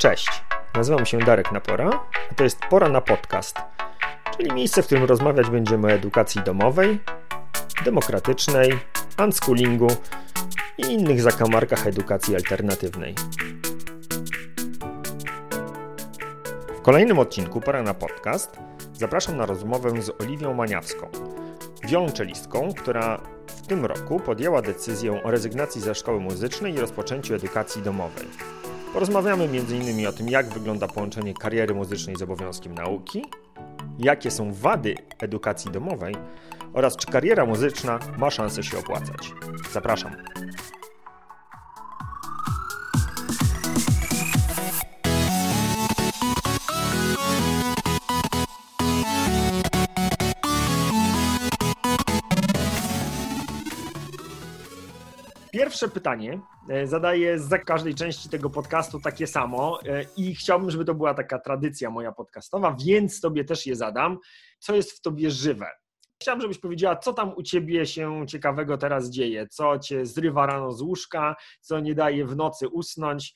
Cześć, nazywam się Darek Napora, a to jest Pora na Podcast, czyli miejsce, w którym rozmawiać będziemy o edukacji domowej, demokratycznej, unschoolingu i innych zakamarkach edukacji alternatywnej. W kolejnym odcinku Pora na Podcast zapraszam na rozmowę z Oliwią Maniawską, wiolonczelistką, która w tym roku podjęła decyzję o rezygnacji ze szkoły muzycznej i rozpoczęciu edukacji domowej. Porozmawiamy m.in. o tym, jak wygląda połączenie kariery muzycznej z obowiązkiem nauki, jakie są wady edukacji domowej oraz czy kariera muzyczna ma szansę się opłacać. Zapraszam. Pierwsze pytanie e, zadaję za każdej części tego podcastu takie samo e, i chciałbym, żeby to była taka tradycja moja podcastowa, więc tobie też je zadam. Co jest w tobie żywe? Chciałbym, żebyś powiedziała, co tam u ciebie się ciekawego teraz dzieje, co cię zrywa rano z łóżka, co nie daje w nocy usnąć.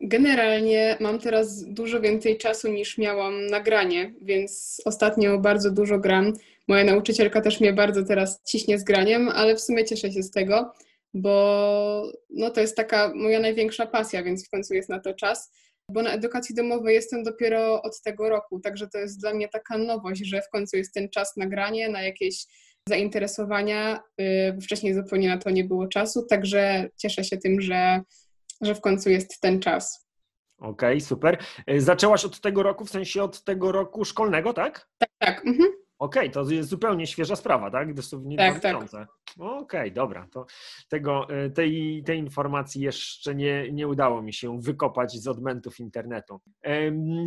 Generalnie mam teraz dużo więcej czasu niż miałam na granie, więc ostatnio bardzo dużo gram. Moja nauczycielka też mnie bardzo teraz ciśnie z graniem, ale w sumie cieszę się z tego bo no, to jest taka moja największa pasja, więc w końcu jest na to czas. Bo na edukacji domowej jestem dopiero od tego roku, także to jest dla mnie taka nowość, że w końcu jest ten czas na granie, na jakieś zainteresowania. Y, wcześniej zupełnie na to nie było czasu, także cieszę się tym, że, że w końcu jest ten czas. Okej, okay, super. Y, zaczęłaś od tego roku, w sensie od tego roku szkolnego, tak? Tak, tak. Mhm. Okej, okay, to jest zupełnie świeża sprawa, tak? Dosłownie tak, tak. Okej, okay, dobra. To tego, e, tej, tej informacji jeszcze nie, nie udało mi się wykopać z odmentów internetu.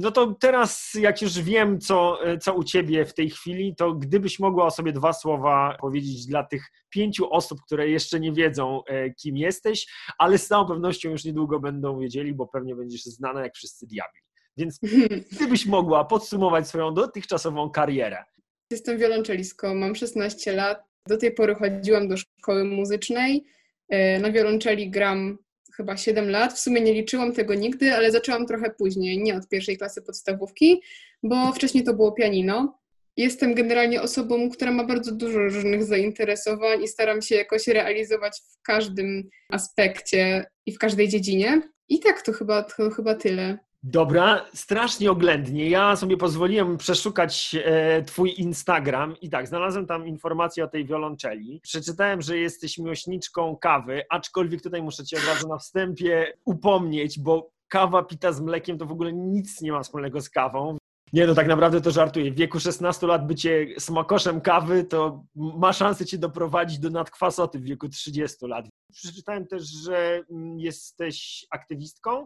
No to teraz, jak już wiem, co, e, co u Ciebie w tej chwili, to gdybyś mogła o sobie dwa słowa powiedzieć dla tych pięciu osób, które jeszcze nie wiedzą, e, kim jesteś, ale z całą pewnością już niedługo będą wiedzieli, bo pewnie będziesz znana jak wszyscy diabli. Więc gdybyś mogła podsumować swoją dotychczasową karierę, Jestem wiolonczelistką, mam 16 lat. Do tej pory chodziłam do szkoły muzycznej. E, na wiolonczeli gram chyba 7 lat. W sumie nie liczyłam tego nigdy, ale zaczęłam trochę później, nie od pierwszej klasy podstawówki, bo wcześniej to było pianino. Jestem generalnie osobą, która ma bardzo dużo różnych zainteresowań i staram się jakoś realizować w każdym aspekcie i w każdej dziedzinie. I tak to chyba, to chyba tyle. Dobra, strasznie oględnie. Ja sobie pozwoliłem przeszukać e, Twój Instagram i tak, znalazłem tam informację o tej wiolonczeli. Przeczytałem, że jesteś miłośniczką kawy, aczkolwiek tutaj muszę Cię od razu na wstępie upomnieć, bo kawa pita z mlekiem to w ogóle nic nie ma wspólnego z kawą. Nie, no tak naprawdę to żartuję. W wieku 16 lat bycie smakoszem kawy to ma szansę Cię doprowadzić do nadkwasoty w wieku 30 lat. Przeczytałem też, że mm, jesteś aktywistką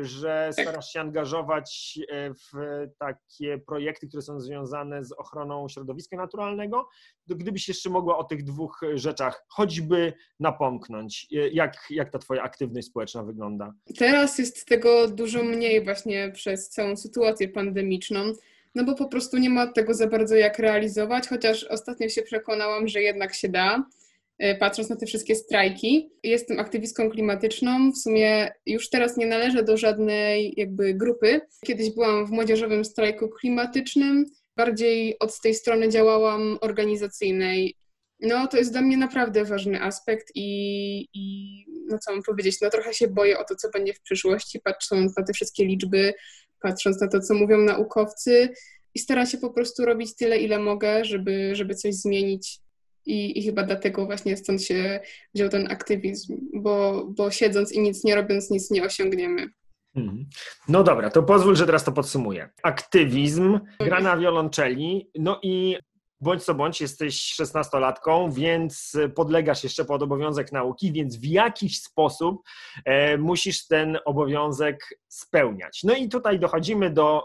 że tak. starasz się angażować e, w takie projekty, które są związane z ochroną środowiska naturalnego. Gdybyś jeszcze mogła o tych dwóch rzeczach choćby napomknąć, e, jak, jak ta Twoja aktywność społeczna wygląda? Teraz jest tego dużo mniej właśnie przez całą sytuację pandemiczną. No bo po prostu nie ma tego za bardzo jak realizować, chociaż ostatnio się przekonałam, że jednak się da. E, patrząc na te wszystkie strajki. Jestem aktywistką klimatyczną, w sumie już teraz nie należę do żadnej jakby grupy. Kiedyś byłam w młodzieżowym strajku klimatycznym, bardziej od tej strony działałam organizacyjnej. No, to jest dla mnie naprawdę ważny aspekt i, i no co mam powiedzieć, no trochę się boję o to, co będzie w przyszłości, patrząc na te wszystkie liczby, patrząc na to, co mówią naukowcy i staram się po prostu robić tyle, ile mogę, żeby, żeby coś zmienić i, I, chyba dlatego właśnie stąd się wziął ten aktywizm, bo, bo siedząc i nic nie robiąc, nic nie osiągniemy. Mhm. No dobra, to pozwól, że teraz to podsumuję. Aktywizm, gra na wiolonczeli, no i bądź co bądź jesteś szesnastolatką, więc podlegasz jeszcze pod obowiązek nauki, więc w jakiś sposób e, musisz ten obowiązek spełniać. No i tutaj dochodzimy do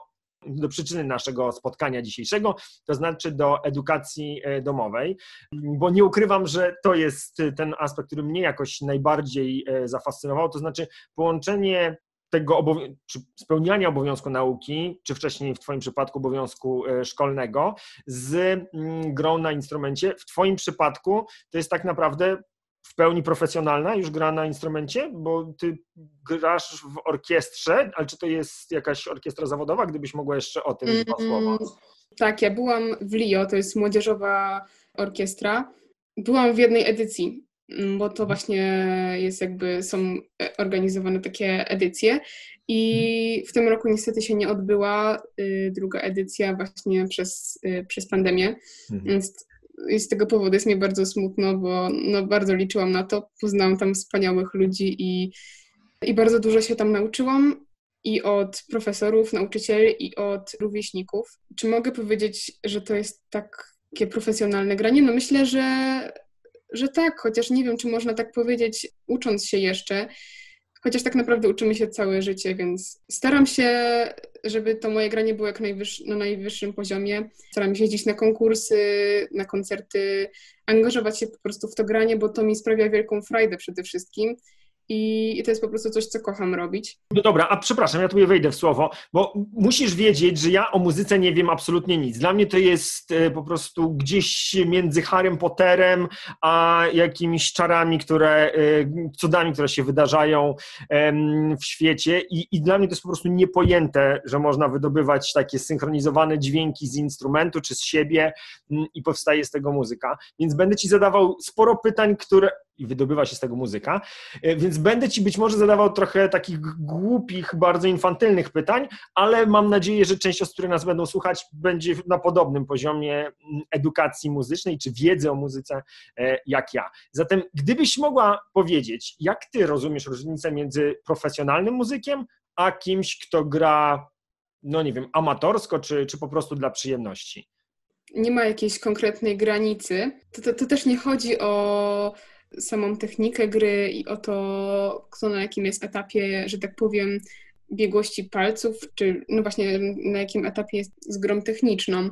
do przyczyny naszego spotkania dzisiejszego, to znaczy do edukacji e, domowej, bo nie ukrywam, że to jest ten aspekt, który mnie jakoś najbardziej e, zafascynował, to znaczy połączenie tego obowią- spełniania obowiązku nauki, czy wcześniej w Twoim przypadku obowiązku e, szkolnego, z mm, grą na instrumencie. W Twoim przypadku to jest tak naprawdę w pełni profesjonalna, już gra na instrumencie, bo ty grasz w orkiestrze, ale czy to jest jakaś orkiestra zawodowa? Gdybyś mogła jeszcze o tym dwa mm, słowa. Tak, ja byłam w LIO, to jest młodzieżowa orkiestra. Byłam w jednej edycji, mm, bo to właśnie jest jakby, są organizowane takie edycje i w tym roku niestety się nie odbyła y, druga edycja właśnie przez, y, przez pandemię, mhm. więc i z tego powodu jest mi bardzo smutno, bo no, bardzo liczyłam na to. Poznałam tam wspaniałych ludzi i, i bardzo dużo się tam nauczyłam i od profesorów, nauczycieli i od rówieśników. Czy mogę powiedzieć, że to jest takie profesjonalne granie? No myślę, że, że tak, chociaż nie wiem, czy można tak powiedzieć, ucząc się jeszcze. Chociaż tak naprawdę uczymy się całe życie, więc staram się, żeby to moje granie było jak na najwyższym poziomie. Staram się jeździć na konkursy, na koncerty, angażować się po prostu w to granie, bo to mi sprawia wielką frajdę przede wszystkim i, to jest po prostu coś, co kocham robić. No dobra, a przepraszam, ja tobie wejdę w słowo, bo musisz wiedzieć, że ja o muzyce nie wiem absolutnie nic. Dla mnie to jest e, po prostu gdzieś między Harrym Potterem a jakimiś czarami, które, e, cudami, które się wydarzają w świecie I, i dla mnie to jest po prostu niepojęte, że można wydobywać takie synchronizowane dźwięki z instrumentu czy z siebie mm, i powstaje z tego muzyka. Więc będę ci zadawał sporo pytań, które i wydobywa się z tego muzyka. E, więc będę Ci być może zadawał trochę takich głupich, bardzo infantylnych pytań, ale mam nadzieję, że część osób, które nas będą słuchać, będzie na podobnym poziomie mm, edukacji muzycznej czy wiedzy o muzyce e, jak ja. Zatem, gdybyś mogła powiedzieć, jak Ty rozumiesz różnicę między profesjonalnym muzykiem, a kimś, kto gra, no nie wiem, amatorsko, czy, czy po prostu dla przyjemności? Nie ma jakiejś konkretnej granicy. To, to, to też nie chodzi o samą technikę gry i o to, kto na jakim jest etapie, że tak powiem, biegłości palców, czy no właśnie na jakim etapie jest z grą techniczną.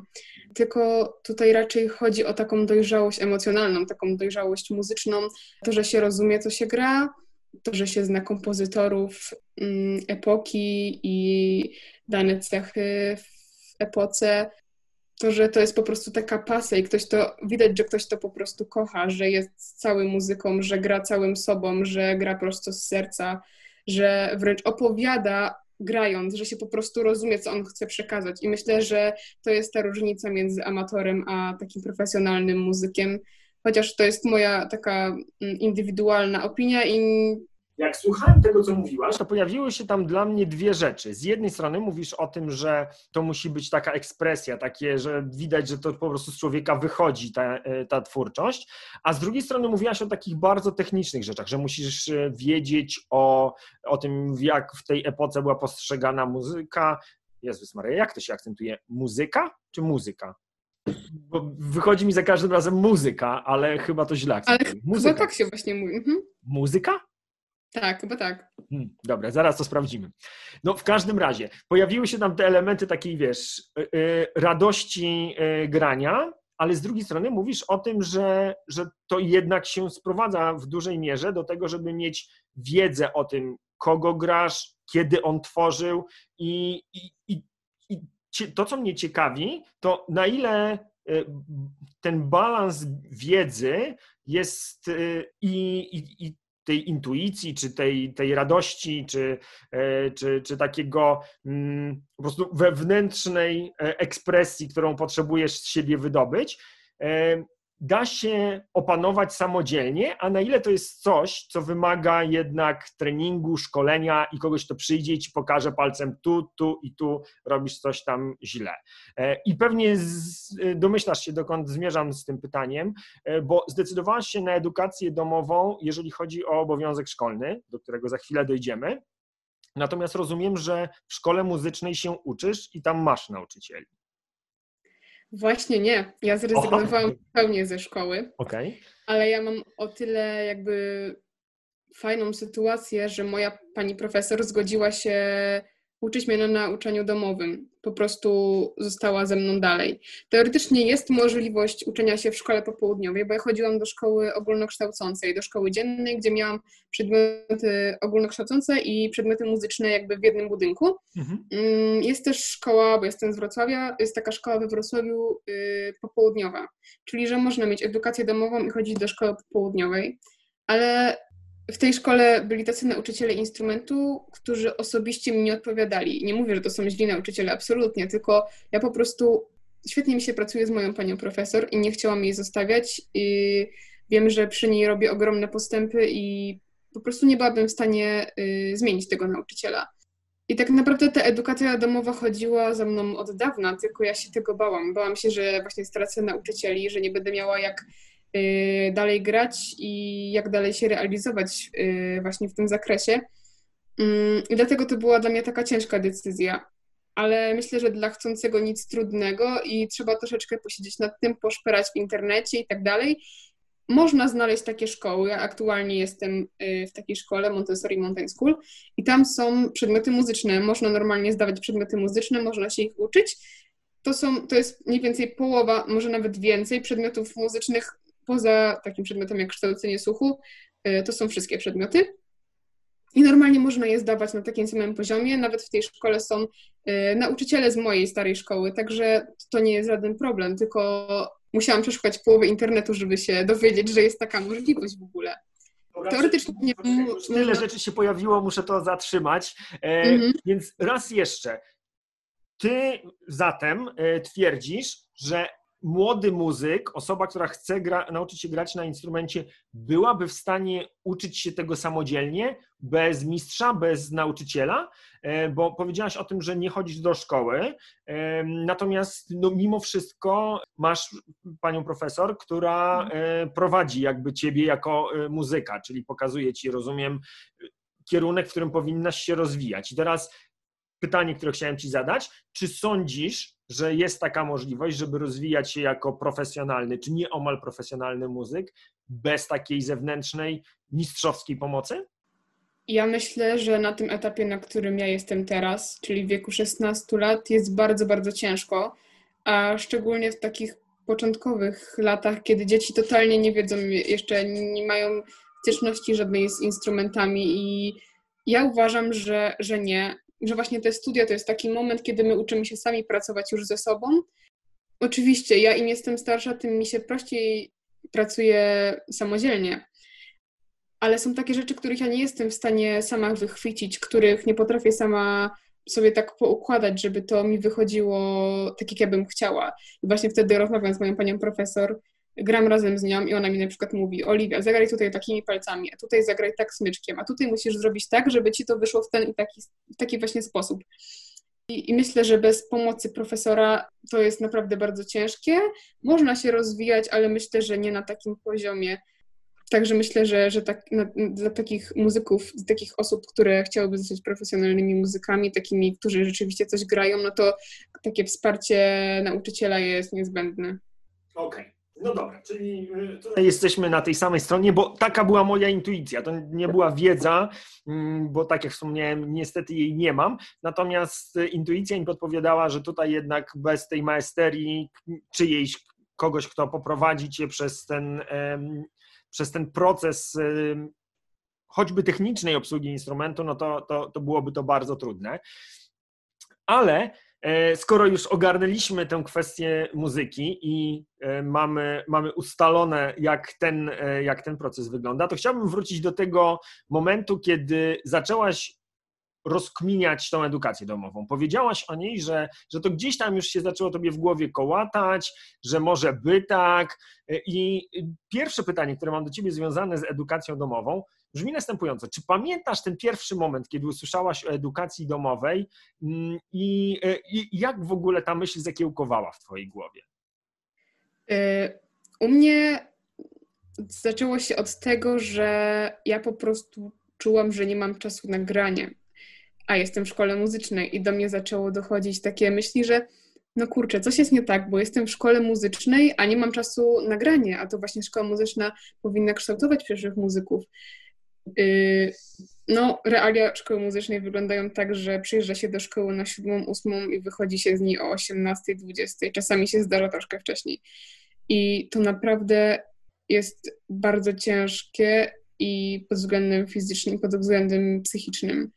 Tylko tutaj raczej chodzi o taką dojrzałość emocjonalną, taką dojrzałość muzyczną, to, że się rozumie, co się gra, to, że się zna kompozytorów mm, epoki i dane cechy w epoce, to, że to jest po prostu taka pasja i ktoś to, widać, że ktoś to po prostu kocha, że jest całym muzyką, że gra całym sobą, że gra prosto z serca, że wręcz opowiada grając, że się po prostu rozumie, co on chce przekazać. I myślę, że to jest ta różnica między amatorem a takim profesjonalnym muzykiem, chociaż to jest moja taka mm, indywidualna opinia i jak słuchałem tego, co mówiłaś, to pojawiły się tam dla mnie dwie rzeczy. Z jednej strony mówisz o tym, że to musi być taka ekspresja, takie, że widać, że to po prostu z człowieka wychodzi ta, e, ta twórczość, a z drugiej strony mówiłaś o takich bardzo technicznych rzeczach, że musisz e, wiedzieć o, o tym, jak w tej epoce była postrzegana muzyka. Jezus Maria, jak to się akcentuje? Muzyka czy muzyka? Bo wychodzi mi za każdym razem muzyka, ale chyba to źle akcentuję. Ale muzyka. chyba tak się właśnie mówi. Mhm. Muzyka? Tak, chyba tak. Hmm, dobra, zaraz to sprawdzimy. No w każdym razie, pojawiły się tam te elementy takiej, wiesz, yy, radości yy, grania, ale z drugiej strony mówisz o tym, że, że to jednak się sprowadza w dużej mierze do tego, żeby mieć wiedzę o tym, kogo grasz, kiedy on tworzył i, i, i, i to, co mnie ciekawi, to na ile ten balans wiedzy jest i, i, i tej intuicji, czy tej, tej radości, czy, e, czy, czy takiego mm, po prostu wewnętrznej e, ekspresji, którą potrzebujesz z siebie wydobyć, e, da się opanować samodzielnie, a na ile to jest coś, co wymaga jednak treningu, szkolenia i kogoś, kto przyjdzie i ci pokaże palcem tu, tu i tu robisz coś tam źle. E, I pewnie domyślasz się, dokąd zmierzam z tym pytaniem, e, bo zdecydowałaś się na edukację domową, jeżeli chodzi o obowiązek szkolny, do którego za chwilę dojdziemy. Natomiast rozumiem, że w szkole muzycznej się uczysz i tam masz nauczycieli. Właśnie nie. Ja zrezygnowałam zupełnie ze szkoły. Okay. Ale ja mam o tyle jakby fajną sytuację, że moja pani profesor zgodziła się uczyć mnie na nauczaniu domowym. Po prostu została ze mną dalej. Teoretycznie jest możliwość uczenia się w szkole popołudniowej, bo ja chodziłam do szkoły ogólnokształcącej, do szkoły dziennej, gdzie miałam przedmioty ogólnokształcące i przedmioty muzyczne jakby w jednym budynku. Mhm. Mm, jest też szkoła, bo jestem z Wrocławia, jest taka szkoła we Wrocławiu yy, popołudniowa, czyli że można mieć edukację domową i chodzić do szkoły popołudniowej. ale w tej szkole byli tacy nauczyciele instrumentu, którzy osobiście mi nie odpowiadali. Nie mówię, że to są źli nauczyciele, absolutnie, tylko ja po prostu świetnie mi się pracuje z moją panią profesor i nie chciałam jej zostawiać. I wiem, że przy niej robię ogromne postępy i po prostu nie byłabym w stanie y, zmienić tego nauczyciela. I tak naprawdę ta edukacja domowa chodziła za mną od dawna, tylko ja się tego bałam. Bałam się, że właśnie stracę nauczycieli, że nie będę miała jak dalej grać i jak dalej się realizować y, właśnie w tym zakresie. Mm, I dlatego to była dla mnie taka ciężka decyzja. Ale myślę, że dla chcącego nic trudnego i trzeba troszeczkę posiedzieć nad tym, poszperać w internecie i tak dalej. Można znaleźć takie szkoły. Ja aktualnie jestem y, w takiej szkole Montessori Mountain School i tam są przedmioty muzyczne. Można normalnie zdawać przedmioty muzyczne, można się ich uczyć. To, są, to jest mniej więcej połowa, może nawet więcej przedmiotów muzycznych poza takim przedmiotem jak kształcenie słuchu. Y, to są wszystkie przedmioty. I normalnie można je zdawać na takim samym poziomie. Nawet w tej szkole są y, nauczyciele z mojej starej szkoły, także to nie jest żaden problem, tylko musiałam przeszukać połowę internetu, żeby się dowiedzieć, że jest taka możliwość w ogóle. Teoretycznie nie. Tyle rzeczy się pojawiło, muszę to zatrzymać. E, mhm. Więc raz jeszcze. Ty zatem e, twierdzisz, że młody muzyk, osoba, która chce gra, nauczyć się grać na instrumencie, byłaby w stanie uczyć się tego samodzielnie, bez mistrza, bez nauczyciela, e, bo powiedziałaś o tym, że nie chodzisz do szkoły, e, natomiast no, mimo wszystko masz panią profesor, która e, prowadzi jakby ciebie jako muzyka, czyli pokazuje ci, rozumiem, kierunek, w którym powinnaś się rozwijać. I teraz pytanie, które chciałem Ci zadać. Czy sądzisz, że jest taka możliwość, żeby rozwijać się jako profesjonalny, czy nieomal profesjonalny muzyk bez takiej zewnętrznej, mistrzowskiej pomocy? Ja myślę, że na tym etapie, na którym ja jestem teraz, czyli w wieku 16 lat, jest bardzo, bardzo ciężko, a szczególnie w takich początkowych latach, kiedy dzieci totalnie nie wiedzą, jeszcze nie mają styczności żadnej z instrumentami i ja uważam, że, że nie, że właśnie te studia to jest taki moment, kiedy my uczymy się sami pracować już ze sobą. Oczywiście, ja im jestem starsza, tym mi się prościej pracuje samodzielnie. Ale są takie rzeczy, których ja nie jestem w stanie sama wychwycić, których nie potrafię sama sobie tak poukładać, żeby to mi wychodziło tak, jak ja bym chciała. I właśnie wtedy rozmawiam z moją panią profesor, gram razem z nią i ona mi na przykład mówi, Oliwia, zagraj tutaj takimi palcami, a tutaj zagraj tak smyczkiem, a tutaj musisz zrobić tak, żeby ci to wyszło w ten i taki, taki właśnie sposób. I, I, myślę, że bez pomocy profesora to jest naprawdę bardzo ciężkie. Można się rozwijać, ale myślę, że nie na takim poziomie. Także myślę, że, że tak, na, dla takich muzyków, takich osób, które chciałyby zostać profesjonalnymi muzykami, takimi, którzy rzeczywiście coś grają, no to takie wsparcie nauczyciela jest niezbędne. Okej. Okay. No dobra, czyli y, tutaj jesteśmy na tej samej stronie, bo taka była moja intuicja. To nie była wiedza, mm, bo tak jak wspomniałem, niestety jej nie mam. Natomiast y, intuicja mi podpowiadała, że tutaj jednak bez tej maesterii czyjejś, kogoś, kto poprowadzi cię przez ten, przez ten proces choćby technicznej obsługi instrumentu, no to, to, to byłoby to bardzo trudne. Ale skoro już ogarnęliśmy tę kwestię muzyki i e, mamy, mamy ustalone, jak ten, e, jak ten proces wygląda, to chciałbym wrócić do tego momentu, kiedy zaczęłaś rozkminiać tą edukację domową. Powiedziałaś o niej, że, że to gdzieś tam już się zaczęło tobie w głowie kołatać, że może by tak. I pierwsze pytanie, które mam do ciebie związane z edukacją domową, brzmi następująco. Czy pamiętasz ten pierwszy moment, kiedy usłyszałaś o edukacji domowej mm, i, i jak w ogóle ta myśl zakiełkowała w twojej głowie? Y, u mnie zaczęło się od tego, że ja po prostu czułam, że nie mam czasu na granie a jestem w szkole muzycznej i do mnie zaczęło dochodzić takie myśli, że no kurczę, coś jest nie tak, bo jestem w szkole muzycznej, a nie mam czasu na granie, a to właśnie szkoła muzyczna powinna kształtować przyszłych muzyków. Yy, no, realia szkoły muzycznej wyglądają tak, że przyjeżdża się do szkoły na siódmą, ósmą i wychodzi się z niej o 18, 20. Czasami się zdarza troszkę wcześniej. I to naprawdę jest bardzo ciężkie i pod względem fizycznym, pod względem psychicznym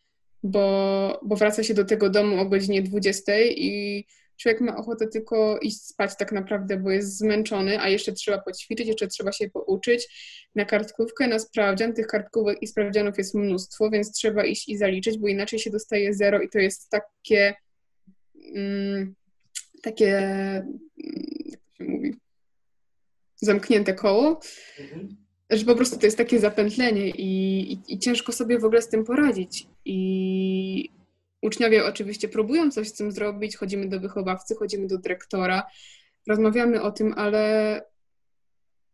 bo, bo wraca się do tego domu o godzinie 20 i człowiek ma ochotę tylko iść spać tak naprawdę, bo jest zmęczony, a jeszcze trzeba poćwiczyć, jeszcze trzeba się pouczyć. Na kartkówkę, na sprawdzian, tych kartkówek i sprawdzianów jest mnóstwo, więc trzeba iść i zaliczyć, bo inaczej się dostaje zero i to jest takie mm, takie jak to się mówi zamknięte koło, mhm. że po prostu to jest takie zapętlenie i, i, i ciężko sobie w ogóle z tym poradzić. I uczniowie oczywiście próbują coś z tym zrobić, chodzimy do wychowawcy, chodzimy do dyrektora, rozmawiamy o tym, ale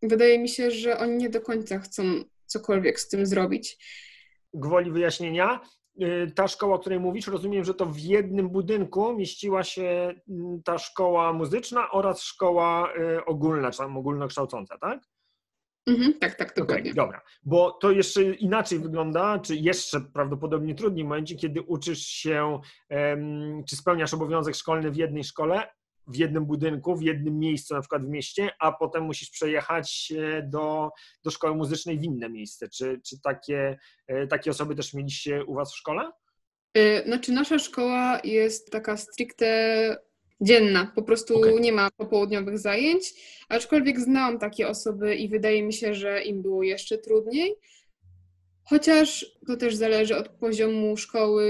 wydaje mi się, że oni nie do końca chcą cokolwiek z tym zrobić. Gwoli wyjaśnienia, y, ta szkoła, o której mówisz, rozumiem, że to w jednym budynku mieściła się mm, ta szkoła muzyczna oraz szkoła y, ogólna, czy tam ogólnokształcąca, tak? Mhm, tak, tak, dokładnie. Okay, dobra, bo to jeszcze inaczej wygląda, czy jeszcze prawdopodobnie trudniej w momencie, kiedy uczysz się, um, czy spełniasz obowiązek szkolny w jednej szkole, w jednym budynku, w jednym miejscu, na przykład w mieście, a potem musisz przejechać do, do szkoły muzycznej w inne miejsce. Czy, czy takie, e, takie osoby też mieliście u Was w szkole? E, znaczy, nasza szkoła jest taka stricte dzienna, po prostu okay. nie ma popołudniowych zajęć, aczkolwiek znałam takie osoby i wydaje mi się, że im było jeszcze trudniej. Chociaż to też zależy od poziomu szkoły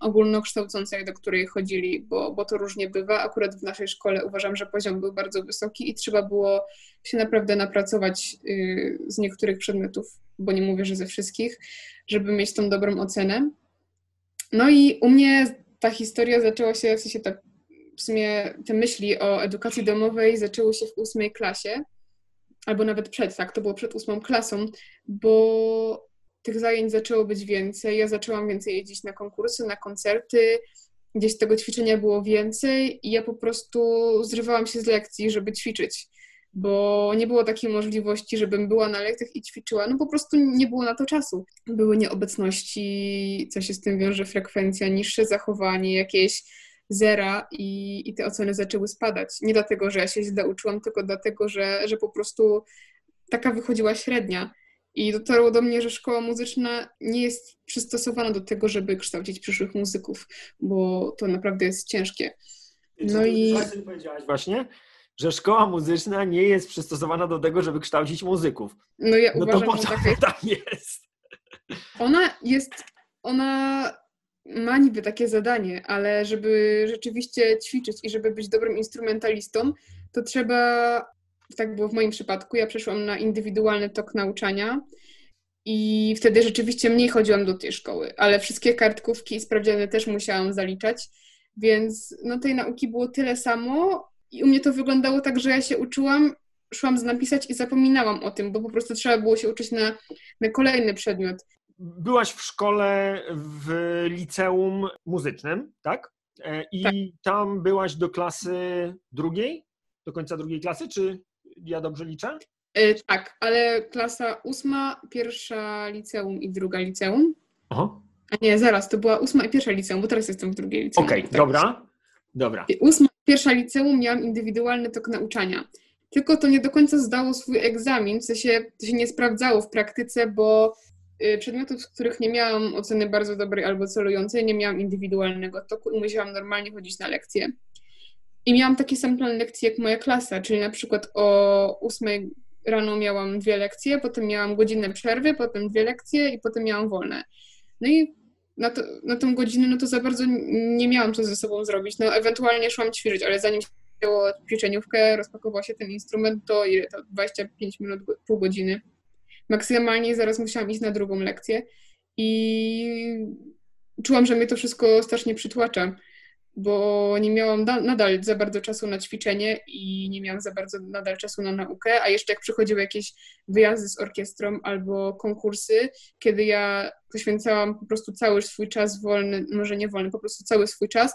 ogólnokształcącej, do której chodzili, bo, bo to różnie bywa. Akurat w naszej szkole uważam, że poziom był bardzo wysoki i trzeba było się naprawdę napracować y, z niektórych przedmiotów, bo nie mówię, że ze wszystkich, żeby mieć tą dobrą ocenę. No i u mnie ta historia zaczęła się, w sensie ta, w sumie te myśli o edukacji domowej zaczęły się w ósmej klasie, albo nawet przed, tak, to było przed ósmą klasą, bo tych zajęć zaczęło być więcej. Ja zaczęłam więcej jeździć na konkursy, na koncerty, gdzieś tego ćwiczenia było więcej i ja po prostu zrywałam się z lekcji, żeby ćwiczyć, bo nie było takiej możliwości, żebym była na lekcjach i ćwiczyła. No po prostu nie było na to czasu. Były nieobecności, co się z tym wiąże, frekwencja, niższe zachowanie, jakieś zera i, i te oceny zaczęły spadać. Nie dlatego, że ja się źle uczyłam, tylko dlatego, że, że po prostu taka wychodziła średnia. I dotarło do mnie, że szkoła muzyczna nie jest przystosowana do tego, żeby kształcić przyszłych muzyków, bo to naprawdę jest ciężkie. No i. powiedziałaś właśnie, że szkoła muzyczna nie jest przystosowana do tego, żeby kształcić muzyków. No ja no uważam, to po że tak jest. tak jest. Ona jest, ona ma niby takie zadanie, ale żeby rzeczywiście ćwiczyć i żeby być dobrym instrumentalistą, to trzeba tak było w moim przypadku. Ja przeszłam na indywidualny tok nauczania i wtedy rzeczywiście mniej chodziłam do tej szkoły, ale wszystkie kartkówki i sprawdziany też musiałam zaliczać, więc no tej nauki było tyle samo i u mnie to wyglądało tak, że ja się uczyłam, szłam napisać i zapominałam o tym, bo po prostu trzeba było się uczyć na, na kolejny przedmiot. Byłaś w szkole w liceum muzycznym, tak? E, I tak. tam byłaś do klasy drugiej? Do końca drugiej klasy, czy ja dobrze liczę? Yy, tak, ale klasa ósma, pierwsza liceum i druga liceum. Aha. A nie, zaraz, to była ósma i pierwsza liceum, bo teraz jestem w drugiej liceum. Okej, okay, tak dobra. Dobra. Ósma, pierwsza liceum miałam indywidualny tok nauczania. Tylko to nie do końca zdało swój egzamin, w sensie to się nie sprawdzało w praktyce, bo przedmiotów, z których nie miałam oceny bardzo dobrej albo celującej, nie miałam indywidualnego toku i musiałam normalnie chodzić na lekcje. I miałam taki sam plan lekcji jak moja klasa, czyli na przykład o 8 rano miałam dwie lekcje, potem miałam godzinę przerwy, potem dwie lekcje i potem miałam wolne. No i na, to, na tą godzinę no to za bardzo nie miałam co ze sobą zrobić. No ewentualnie szłam ćwiczyć, ale zanim się wzięło ćwiczeniówkę, rozpakował się ten instrument, to ile to 25 minut, pół godziny. Maksymalnie zaraz musiałam iść na drugą lekcję i czułam, że mnie to wszystko strasznie przytłacza bo nie miałam nadal za bardzo czasu na ćwiczenie i nie miałam za bardzo nadal czasu na naukę, a jeszcze jak przychodziły jakieś wyjazdy z orkiestrą albo konkursy, kiedy ja poświęcałam po prostu cały swój czas wolny, może nie wolny, po prostu cały swój czas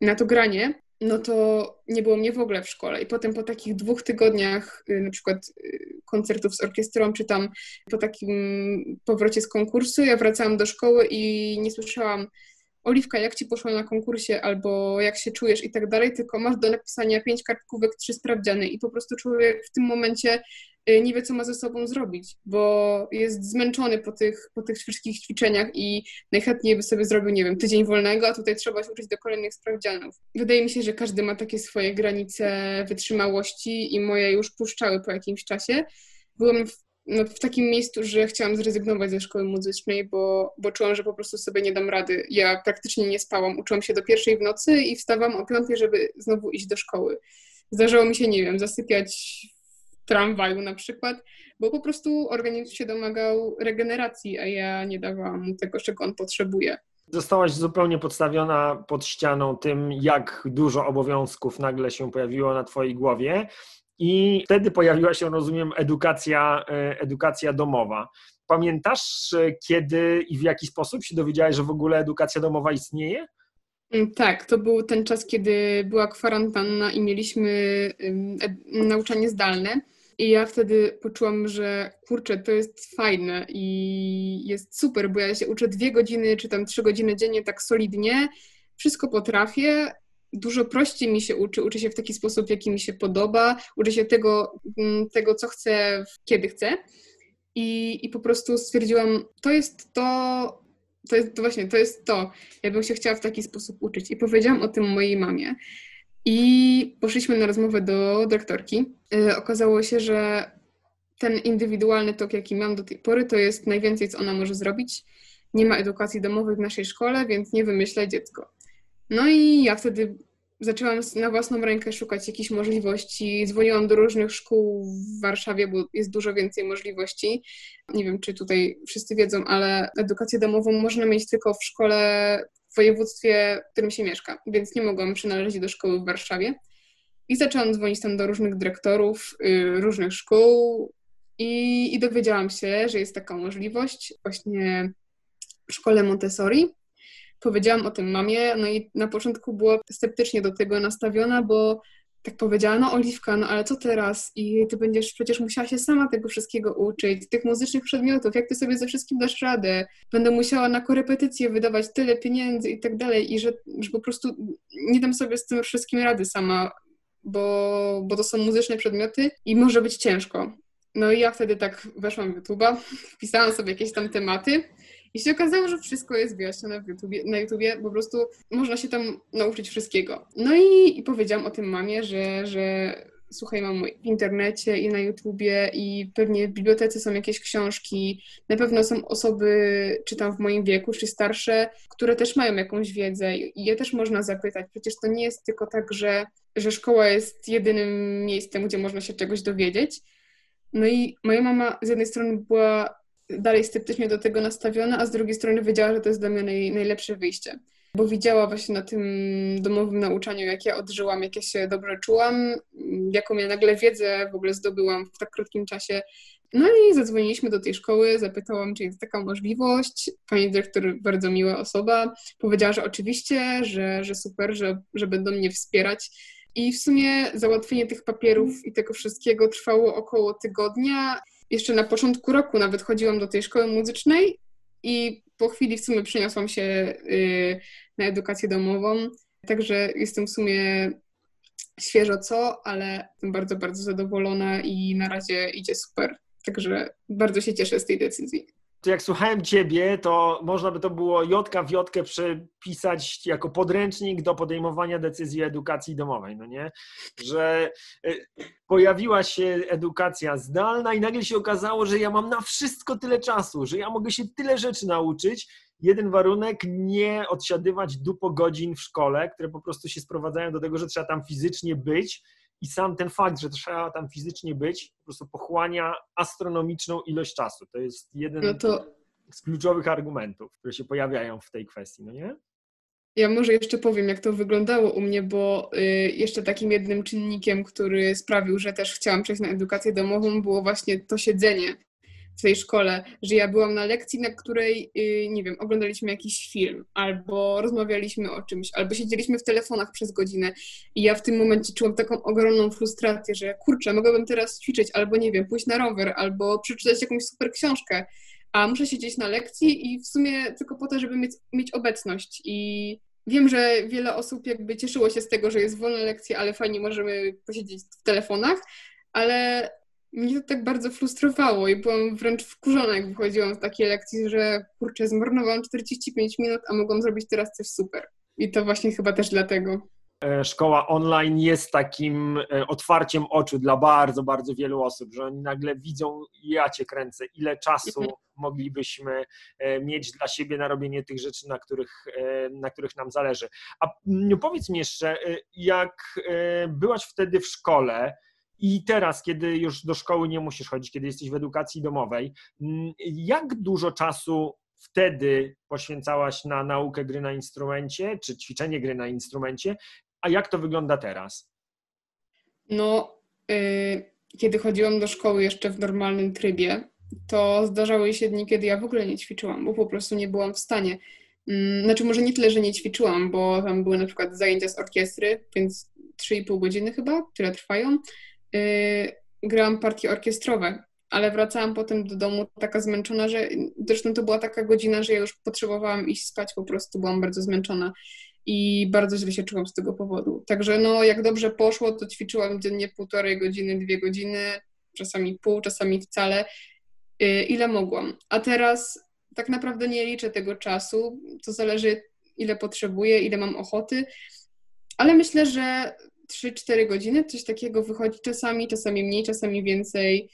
na to granie, no to nie było mnie w ogóle w szkole. I potem po takich dwóch tygodniach, y, na przykład y, koncertów z orkiestrą, czy tam po takim powrocie z konkursu, ja wracałam do szkoły i nie słyszałam Oliwka, jak ci poszło na konkursie, albo jak się czujesz i tak dalej, tylko masz do napisania pięć kartkówek, trzy sprawdziany i po prostu człowiek w tym momencie nie wie, co ma ze sobą zrobić, bo jest zmęczony po tych, po tych wszystkich ćwiczeniach i najchętniej by sobie zrobił, nie wiem, tydzień wolnego, a tutaj trzeba się uczyć do kolejnych sprawdzianów. Wydaje mi się, że każdy ma takie swoje granice wytrzymałości i moje już puszczały po jakimś czasie. Byłem w no, w takim miejscu, że chciałam zrezygnować ze szkoły muzycznej, bo, bo czułam, że po prostu sobie nie dam rady. Ja praktycznie nie spałam. Uczyłam się do pierwszej w nocy i wstawałam o piątej, żeby znowu iść do szkoły. Zdarzało mi się, nie wiem, zasypiać tramwaju na przykład, bo po prostu organizm się domagał regeneracji, a ja nie dawałam mu tego, czego on potrzebuje. Zostałaś zupełnie podstawiona pod ścianą tym, jak dużo obowiązków nagle się pojawiło na Twojej głowie. I wtedy pojawiła się, rozumiem, edukacja, e, edukacja domowa. Pamiętasz, e, kiedy i w jaki sposób się dowiedziałaś, że w ogóle edukacja domowa istnieje? Mm, tak, to był ten czas, kiedy była kwarantanna i mieliśmy nauczanie zdalne. I ja wtedy poczułam, że kurczę, to jest fajne i jest super, bo ja się uczę dwie godziny czy tam trzy godziny dziennie tak solidnie, wszystko potrafię, dużo prościej mi się uczy, uczę się w taki sposób, jaki mi się podoba, uczę się tego, mm, tego co chcę, kiedy chcę. I, I po prostu stwierdziłam, to jest to, to jest to właśnie, to jest to. Ja bym się chciała w taki sposób uczyć. I powiedziałam o tym mojej mamie. I poszliśmy na rozmowę do dyrektorki. Yy, okazało się, że ten indywidualny tok, jaki mam do tej pory, to jest najwięcej, co ona może zrobić. Nie ma edukacji domowej w naszej szkole, więc nie wymyśla dziecko. No i ja wtedy zaczęłam na własną rękę szukać jakichś możliwości. Dzwoniłam do różnych szkół w Warszawie, bo jest dużo więcej możliwości. Nie wiem, czy tutaj wszyscy wiedzą, ale edukację domową można mieć tylko w szkole w województwie, w którym się mieszka, więc nie mogłam przynależeć do szkoły w Warszawie. I zaczęłam dzwonić tam do różnych dyrektorów, yy, różnych szkół i, i dowiedziałam się, że jest taka możliwość właśnie w szkole Montessori, powiedziałam o tym mamie, no i na początku była sceptycznie do tego nastawiona, bo tak powiedziała, no Oliwka, no ale co teraz? I ty będziesz przecież musiała się sama tego wszystkiego uczyć, tych muzycznych przedmiotów, jak ty sobie ze wszystkim dasz radę? Będę musiała na korepetycje wydawać tyle pieniędzy i tak dalej i że, że po prostu nie dam sobie z tym wszystkim rady sama, bo, bo to są muzyczne przedmioty i może być ciężko. No i ja wtedy tak weszłam w YouTube'a, wpisałam sobie jakieś tam tematy i się okazało, że wszystko jest wyjaśnione w YouTubie, na YouTubie, po prostu można się tam nauczyć wszystkiego. No i, i powiedziałam o tym mamie, że, że słuchaj, mam w internecie i na YouTubie i pewnie w bibliotece są jakieś książki, na pewno są osoby, czy tam w moim wieku, czy starsze, które też mają jakąś wiedzę i je też można zapytać. Przecież to nie jest tylko tak, że, że szkoła jest jedynym miejscem, gdzie można się czegoś dowiedzieć. No i moja mama z jednej strony była dalej sceptycznie do tego nastawiona, a z drugiej strony wiedziała, że to jest dla mnie naj, najlepsze wyjście. Bo widziała właśnie na tym domowym nauczaniu, jak ja odżyłam, jak ja się dobrze czułam, jaką ja nagle wiedzę w ogóle zdobyłam w tak krótkim czasie. No i zadzwoniliśmy do tej szkoły, zapytałam, czy jest taka możliwość. Pani dyrektor, bardzo miła osoba, powiedziała, że oczywiście, że, że super, że, że będą mnie wspierać. I w sumie załatwienie tych papierów i tego wszystkiego trwało około tygodnia jeszcze na początku roku nawet chodziłam do tej szkoły muzycznej i po chwili w sumie przeniosłam się y, na edukację domową. Także jestem w sumie świeżo co, ale jestem bardzo, bardzo zadowolona i na razie idzie super. Także bardzo się cieszę z tej decyzji to jak słuchałem ciebie, to można by to było jotka w jotkę przepisać jako podręcznik do podejmowania decyzji edukacji domowej, no nie? Że e, pojawiła się edukacja zdalna i nagle się okazało, że ja mam na wszystko tyle czasu, że ja mogę się tyle rzeczy nauczyć. Jeden warunek, nie odsiadywać dupo godzin w szkole, które po prostu się sprowadzają do tego, że trzeba tam fizycznie być i sam ten fakt, że trzeba tam fizycznie być, po prostu pochłania astronomiczną ilość czasu. To jest jeden no to... z kluczowych argumentów, które się pojawiają w tej kwestii, no nie? Ja może jeszcze powiem, jak to wyglądało u mnie, bo y, jeszcze takim jednym czynnikiem, który sprawił, że też chciałam przejść na edukację domową, było właśnie to siedzenie w tej szkole, że ja byłam na lekcji, na której, y, nie wiem, oglądaliśmy jakiś film, albo rozmawialiśmy o czymś, albo siedzieliśmy w telefonach przez godzinę i ja w tym momencie czułam taką ogromną frustrację, że kurczę, mogłabym teraz ćwiczyć, albo nie wiem, pójść na rower, albo przeczytać jakąś super książkę, a muszę siedzieć na lekcji i w sumie tylko po to, żeby mieć, mieć obecność. I Wiem, że wiele osób jakby cieszyło się z tego, że jest wolna lekcja, ale fajnie możemy posiedzieć w telefonach, ale mnie to tak bardzo frustrowało i byłam wręcz wkurzona, jak wychodziłam z takiej lekcji, że kurczę, zmarnowałam 45 minut, a mogłam zrobić teraz coś super. I to właśnie chyba też dlatego. E, szkoła online jest takim e, otwarciem oczu dla bardzo, bardzo wielu osób, że oni nagle widzą, ja cię kręcę, ile czasu mhm. moglibyśmy e, mieć dla siebie na robienie tych rzeczy, na których, na których nam zależy. A mm, powiedz mi jeszcze, jak byłaś wtedy w szkole, i teraz, kiedy już do szkoły nie musisz chodzić, kiedy jesteś w edukacji domowej, mm, jak dużo czasu wtedy poświęcałaś na naukę gry na instrumencie, czy ćwiczenie gry na instrumencie, a jak to wygląda teraz? No, yy, kiedy chodziłam do szkoły jeszcze w normalnym trybie, to zdarzały się dni, kiedy ja w ogóle nie ćwiczyłam, bo po prostu nie byłam w stanie. Yy, znaczy, może nie tyle, że nie ćwiczyłam, bo tam były na przykład zajęcia z orkiestry, więc 3,5 godziny chyba, które trwają. Yy, grałam partie orkiestrowe, ale wracałam potem do domu taka zmęczona, że zresztą to była taka godzina, że ja już potrzebowałam iść spać, po prostu byłam bardzo zmęczona i bardzo źle się czułam z tego powodu. Także no, jak dobrze poszło, to ćwiczyłam dziennie półtorej godziny, dwie godziny, czasami pół, czasami wcale, y, ile mogłam. A teraz tak naprawdę nie liczę tego czasu, to zależy ile potrzebuję, ile mam ochoty, ale myślę, że 3-4 godziny, coś takiego wychodzi czasami, czasami mniej, czasami więcej.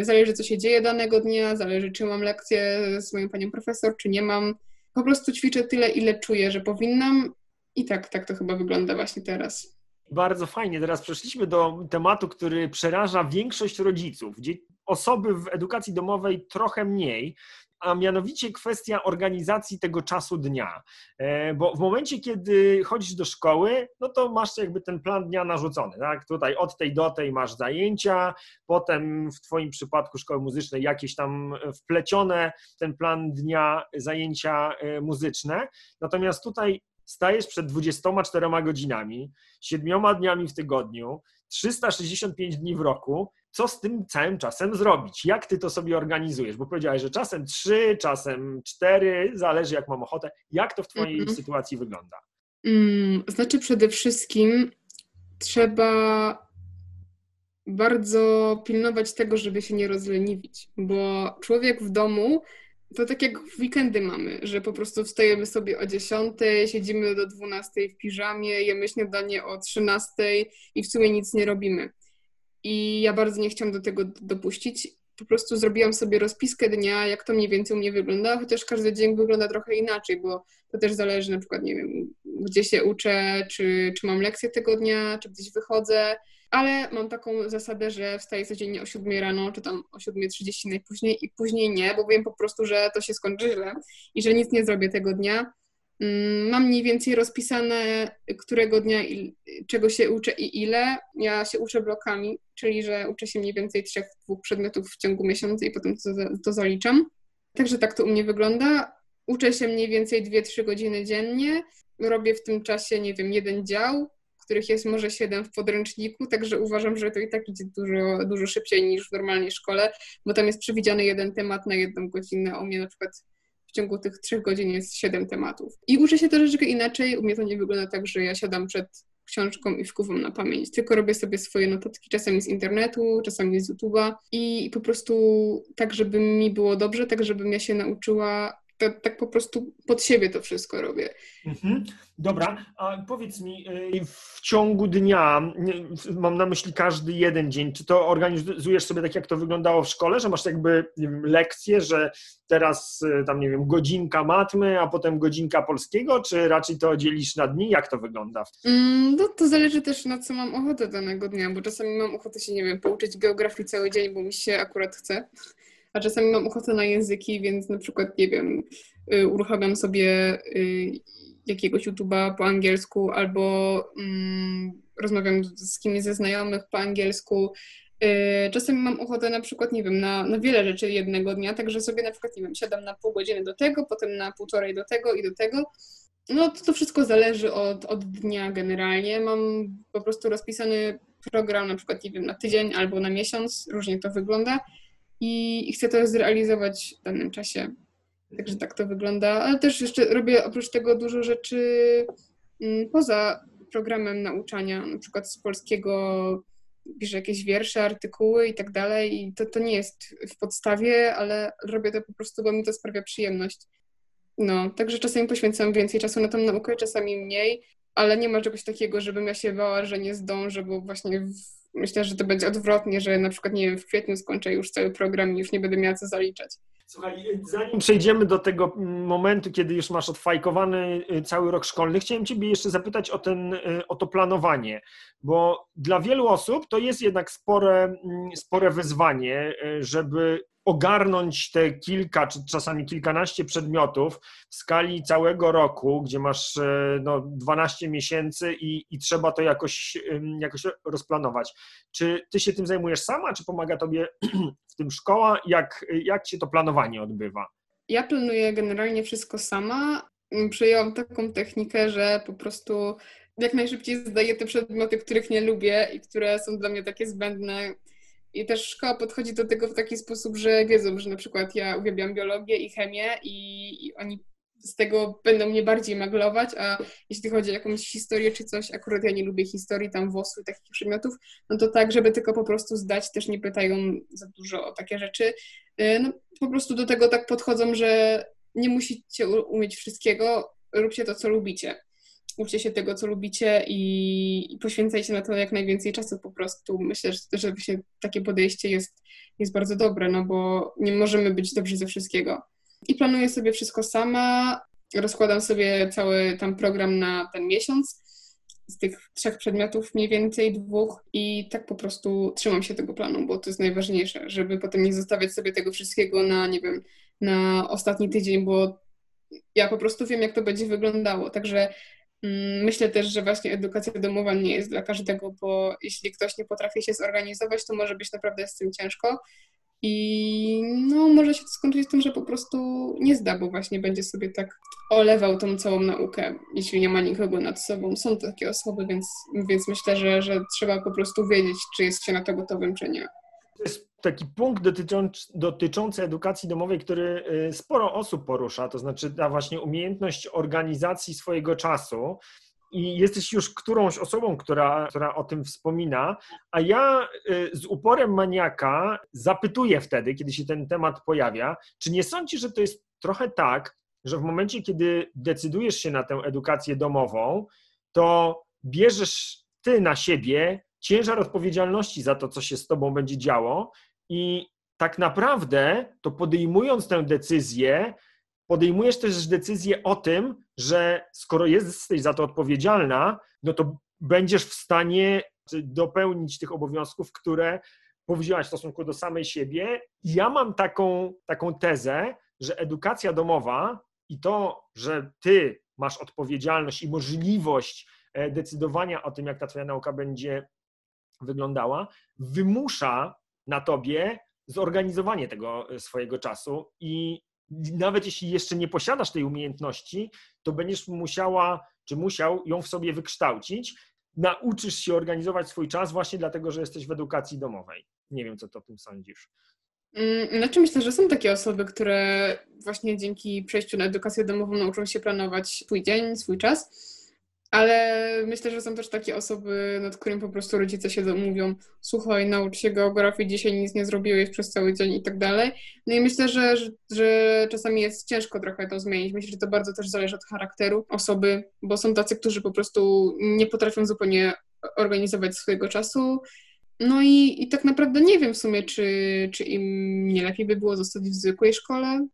Zależy, co się dzieje danego dnia, zależy, czy mam lekcję z moją panią profesor, czy nie mam. Po prostu ćwiczę tyle, ile czuję, że powinnam i tak, tak to chyba wygląda właśnie teraz. Bardzo fajnie. Teraz przeszliśmy do tematu, który przeraża większość rodziców. Osoby w edukacji domowej trochę mniej, a mianowicie kwestia organizacji tego czasu dnia. E, bo w momencie, kiedy chodzisz do szkoły, no to masz jakby ten plan dnia narzucony. Tak? Tutaj od tej do tej masz zajęcia, potem w Twoim przypadku szkoły muzycznej jakieś tam wplecione ten plan dnia zajęcia e, muzyczne. Natomiast tutaj stajesz przed 24 godzinami, 7 dniami w tygodniu, 365 dni w roku, co z tym całym czasem zrobić? Jak ty to sobie organizujesz? Bo powiedziałeś, że czasem 3, czasem 4, zależy jak mam ochotę. Jak to w twojej mm -hmm. sytuacji wygląda? Mm, znaczy przede wszystkim trzeba bardzo pilnować tego, żeby się nie rozleniwić, bo człowiek w domu to tak jak w weekendy mamy, że po prostu wstajemy sobie o 10, siedzimy do 12 w piżamie, jemy śniadanie o 13 i w sumie nic nie robimy. I ja bardzo nie chciałam do tego dopuścić. Po prostu zrobiłam sobie rozpiskę dnia, jak to mniej więcej u mnie wygląda, chociaż każdy dzień wygląda trochę inaczej, bo to też zależy na przykład, nie wiem, gdzie się uczę, czy, czy mam lekcję tego dnia, czy gdzieś wychodzę, ale mam taką zasadę, że wstaję codziennie o 7 rano, czy tam o 7.30 najpóźniej i później nie, bo wiem po prostu, że to się skończy źle i że nic nie zrobię tego dnia. Mm, mam mniej więcej rozpisane, którego dnia, czego się uczę i ile. Ja się uczę blokami, czyli że uczę się mniej więcej trzech, dwóch przedmiotów w ciągu miesiąca i potem to, to zaliczam. Także tak to u mnie wygląda. Uczę się mniej więcej 2-3 godziny dziennie. Robię w tym czasie, nie wiem, jeden dział, których jest może 7 w podręczniku, także uważam, że to i tak idzie dużo, dużo szybciej niż w normalnej szkole, bo tam jest przewidziany jeden temat na jedną godzinę, u mnie na przykład w ciągu tych trzech godzin jest siedem tematów. I uczę się troszeczkę inaczej, u mnie to nie wygląda tak, że ja siadam przed książką i wkuwam na pamięć, tylko robię sobie swoje notatki czasami z internetu, czasami z YouTube'a i po prostu tak, żeby mi było dobrze, tak, żebym ja się nauczyła to, tak po prostu pod siebie to wszystko robię. Mhm. Dobra, a powiedz mi, y, w ciągu dnia, mam na myśli każdy jeden dzień, czy to organizujesz sobie tak, jak to wyglądało w szkole, że masz jakby wiem, lekcje, że teraz y, tam, nie wiem, godzinka matmy, a potem godzinka polskiego, czy raczej to dzielisz na dni? Jak to wygląda? Mm, no to zależy też na co mam ochotę danego dnia, bo czasami mam ochotę się, nie wiem, pouczyć geografii cały dzień, bo mi się akurat chce a czasami mam ochotę na języki, więc na przykład, nie wiem, y, uruchamiam sobie y, jakiegoś YouTube'a po angielsku albo mm, rozmawiam z kimś ze znajomych po angielsku. Y, czasami mam ochotę na przykład, nie wiem, na, na wiele rzeczy jednego dnia, także sobie na przykład, nie wiem, siadam na pół godziny do tego, potem na półtorej do tego i do tego. No to, to wszystko zależy od, od dnia generalnie. Mam po prostu rozpisany program na przykład, nie wiem, na tydzień albo na miesiąc, różnie to wygląda i, chcę to zrealizować w danym czasie. Także tak to wygląda. Ale też jeszcze robię oprócz tego dużo rzeczy mm, poza programem nauczania, na przykład z polskiego piszę jakieś wiersze, artykuły i tak dalej i to, to nie jest w podstawie, ale robię to po prostu, bo mi to sprawia przyjemność. No, także czasami poświęcam więcej czasu na tą naukę, czasami mniej, ale nie ma czegoś takiego, żebym ja się bała, że nie zdążę, bo właśnie myślę, że to będzie odwrotnie, że na przykład, nie wiem, w kwietniu skończę już cały program i już nie będę miała co zaliczać. Słuchaj, zanim przejdziemy do tego momentu, kiedy już masz odfajkowany y, cały rok szkolny, chciałem Ciebie jeszcze zapytać o, ten, y, o to planowanie, bo dla wielu osób to jest jednak spore, mm, spore wyzwanie, y, żeby ogarnąć te kilka, czy czasami kilkanaście przedmiotów w skali całego roku, gdzie masz e, no, 12 miesięcy i, i trzeba to jakoś, jakoś rozplanować. Czy ty się tym zajmujesz sama, czy pomaga tobie w tym szkoła? Jak, jak się to planowanie odbywa? Ja planuję generalnie wszystko sama. Przyjęłam taką technikę, że po prostu jak najszybciej zdaję te przedmioty, których nie lubię i które są dla mnie takie zbędne, i też szkoła podchodzi do tego w taki sposób, że wiedzą, że na przykład ja uwielbiam biologię i chemię i, i oni z tego będą mnie bardziej maglować, a jeśli chodzi o jakąś historię czy coś, akurat ja nie lubię historii, tam WOS-u i takich przedmiotów, no to tak, żeby tylko po prostu zdać, też nie pytają za dużo o takie rzeczy. Y, no po prostu do tego tak podchodzą, że nie musicie umieć wszystkiego, róbcie to, co lubicie uczcie się tego, co lubicie i, poświęcajcie na to jak najwięcej czasu po prostu. Myślę, że, że właśnie takie podejście jest, jest bardzo dobre, no bo nie możemy być dobrzy ze wszystkiego. I planuję sobie wszystko sama, rozkładam sobie cały tam program na ten miesiąc z tych trzech przedmiotów, mniej więcej dwóch i tak po prostu trzymam się tego planu, bo to jest najważniejsze, żeby potem nie zostawiać sobie tego wszystkiego na, nie wiem, na ostatni tydzień, bo ja po prostu wiem, jak to będzie wyglądało. Także myślę też, że właśnie edukacja domowa nie jest dla każdego, bo jeśli ktoś nie potrafi się zorganizować, to może być naprawdę z tym ciężko. I no, może się to skończyć tym, że po prostu nie zda, bo właśnie będzie sobie tak olewał tą całą naukę, jeśli nie ma nikogo nad sobą. Są takie osoby, więc, więc myślę, że, że trzeba po prostu wiedzieć, czy jest się na to gotowym, czy nie. To jest taki punkt dotyczący, edukacji domowej, który y, sporo osób porusza, to znaczy ta właśnie umiejętność organizacji swojego czasu. I jesteś już którąś osobą, która, która o tym wspomina, a ja y, z uporem maniaka zapytuję wtedy, kiedy się ten temat pojawia, czy nie sądzisz, że to jest trochę tak, że w momencie, kiedy decydujesz się na tę edukację domową, to bierzesz ty na siebie ciężar odpowiedzialności za to, co się z tobą będzie działo i tak naprawdę, to podejmując tę decyzję, podejmujesz też decyzję o tym, że skoro jesteś za to odpowiedzialna, no to będziesz w stanie dopełnić tych obowiązków, które powiedziałaś w stosunku do samej siebie. Ja mam taką, taką tezę, że edukacja domowa i to, że ty masz odpowiedzialność i możliwość e, decydowania o tym, jak ta twoja nauka będzie wyglądała, wymusza na tobie zorganizowanie tego e, swojego czasu i nawet jeśli jeszcze nie posiadasz tej umiejętności, to będziesz musiała, czy musiał ją w sobie wykształcić. Nauczysz się organizować swój czas właśnie dlatego, że jesteś w edukacji domowej. Nie wiem, co ty o tym sądzisz. Mm, znaczy myślę, że są takie osoby, które właśnie dzięki przejściu na edukację domową nauczą się planować swój dzień, swój czas ale myślę, że są też takie osoby, nad którymi po prostu rodzice się mówią, słuchaj, naucz się geografii, dzisiaj nic nie zrobiłeś przez cały dzień i tak dalej. No i myślę, że, że, że czasami jest ciężko trochę to zmienić. Myślę, że to bardzo też zależy od charakteru osoby, bo są tacy, którzy po prostu nie potrafią zupełnie organizować swojego czasu. No i, i tak naprawdę nie wiem w sumie, czy, czy im nie lepiej by było zostać w zwykłej szkole.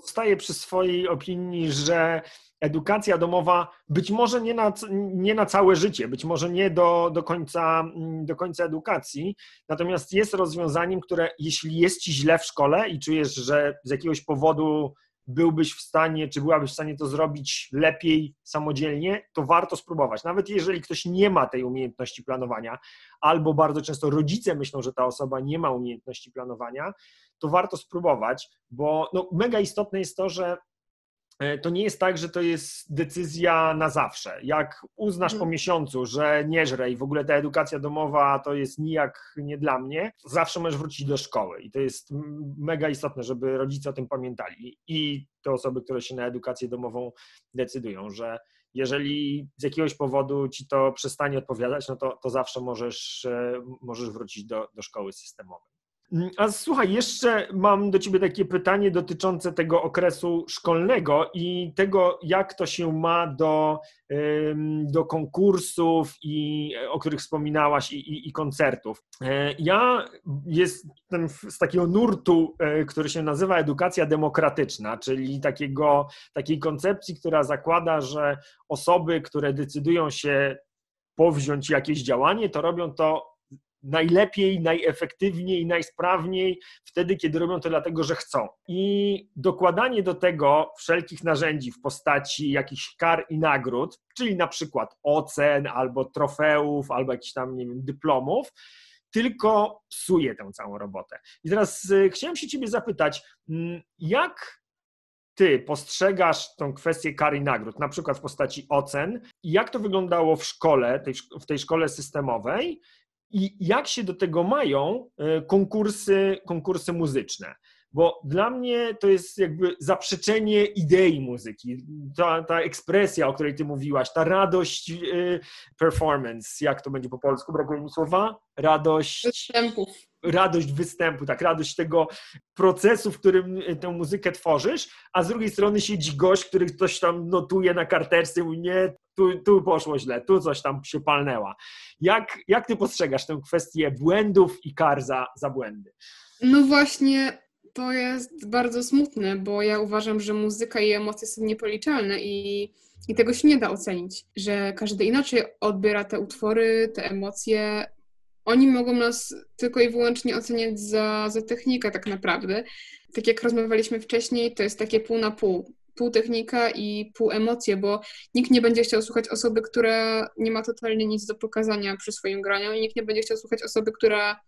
Zostaję przy swojej opinii, że edukacja domowa być może nie na, nie na całe życie, być może nie do, do, końca, do końca edukacji, natomiast jest rozwiązaniem, które jeśli jest ci źle w szkole i czujesz, że z jakiegoś powodu byłbyś w stanie, czy byłabyś w stanie to zrobić lepiej samodzielnie, to warto spróbować. Nawet jeżeli ktoś nie ma tej umiejętności planowania, albo bardzo często rodzice myślą, że ta osoba nie ma umiejętności planowania, to warto spróbować, bo no, mega istotne jest to, że to nie jest tak, że to jest decyzja na zawsze. Jak uznasz po mhm. miesiącu, że nie żre i w ogóle ta edukacja domowa to jest nijak nie dla mnie, zawsze możesz wrócić do szkoły i to jest mega istotne, żeby rodzice o tym pamiętali i te osoby, które się na edukację domową decydują, że Jeżeli z jakiegoś powodu ci to przestanie odpowiadać, no to, to zawsze możesz, możesz wrócić do, do szkoły systemowej. Mm, a słuchaj, jeszcze mam do Ciebie takie pytanie dotyczące tego okresu szkolnego i tego, jak to się ma do, do konkursów, i, o których wspominałaś, i, i, i koncertów. E, ja jestem z takiego nurtu, e, który się nazywa edukacja demokratyczna, czyli takiego, takiej koncepcji, która zakłada, że osoby, które decydują się powziąć jakieś działanie, to robią to najlepiej, najefektywniej, najsprawniej wtedy, kiedy robią to dlatego, że chcą. I dokładanie do tego wszelkich narzędzi w postaci jakichś kar i nagród, czyli na przykład ocen albo trofeów, albo jakichś tam, nie wiem, dyplomów, tylko psuje tę całą robotę. I teraz y, chciałem się Ciebie zapytać, mm, jak ty postrzegasz tą kwestię kar i nagród, na przykład w postaci ocen, jak to wyglądało w szkole, w tej szkole systemowej i jak się do tego mają e, konkursy, konkursy muzyczne. Bo dla mnie to jest jakby zaprzeczenie idei muzyki. Ta, ta ekspresja, o której ty mówiłaś, ta radość e, performance, jak to będzie po polsku, brakuje mi słowa? Radość. Występów. Radość występu, tak, radość tego procesu, w którym tę muzykę tworzysz, a z drugiej strony siedzi gość, który ktoś tam notuje na karteczce i mówi, nie, tu, tu poszło źle, tu coś tam się palnęła. Jak, jak ty postrzegasz tę kwestię błędów i kar za, za błędy? No właśnie, to jest bardzo smutne, bo ja uważam, że muzyka i emocje są niepoliczalne i, i tego się nie da ocenić, że każdy inaczej odbiera te utwory, te emocje. Oni mogą nas tylko i wyłącznie oceniać za, za technikę tak naprawdę. Tak jak rozmawialiśmy wcześniej, to jest takie pół na pół pół technika i pół emocje, bo nikt nie będzie chciał słuchać osoby, która nie ma totalnie nic do pokazania przy swoim graniu i nikt nie będzie chciał słuchać osoby, która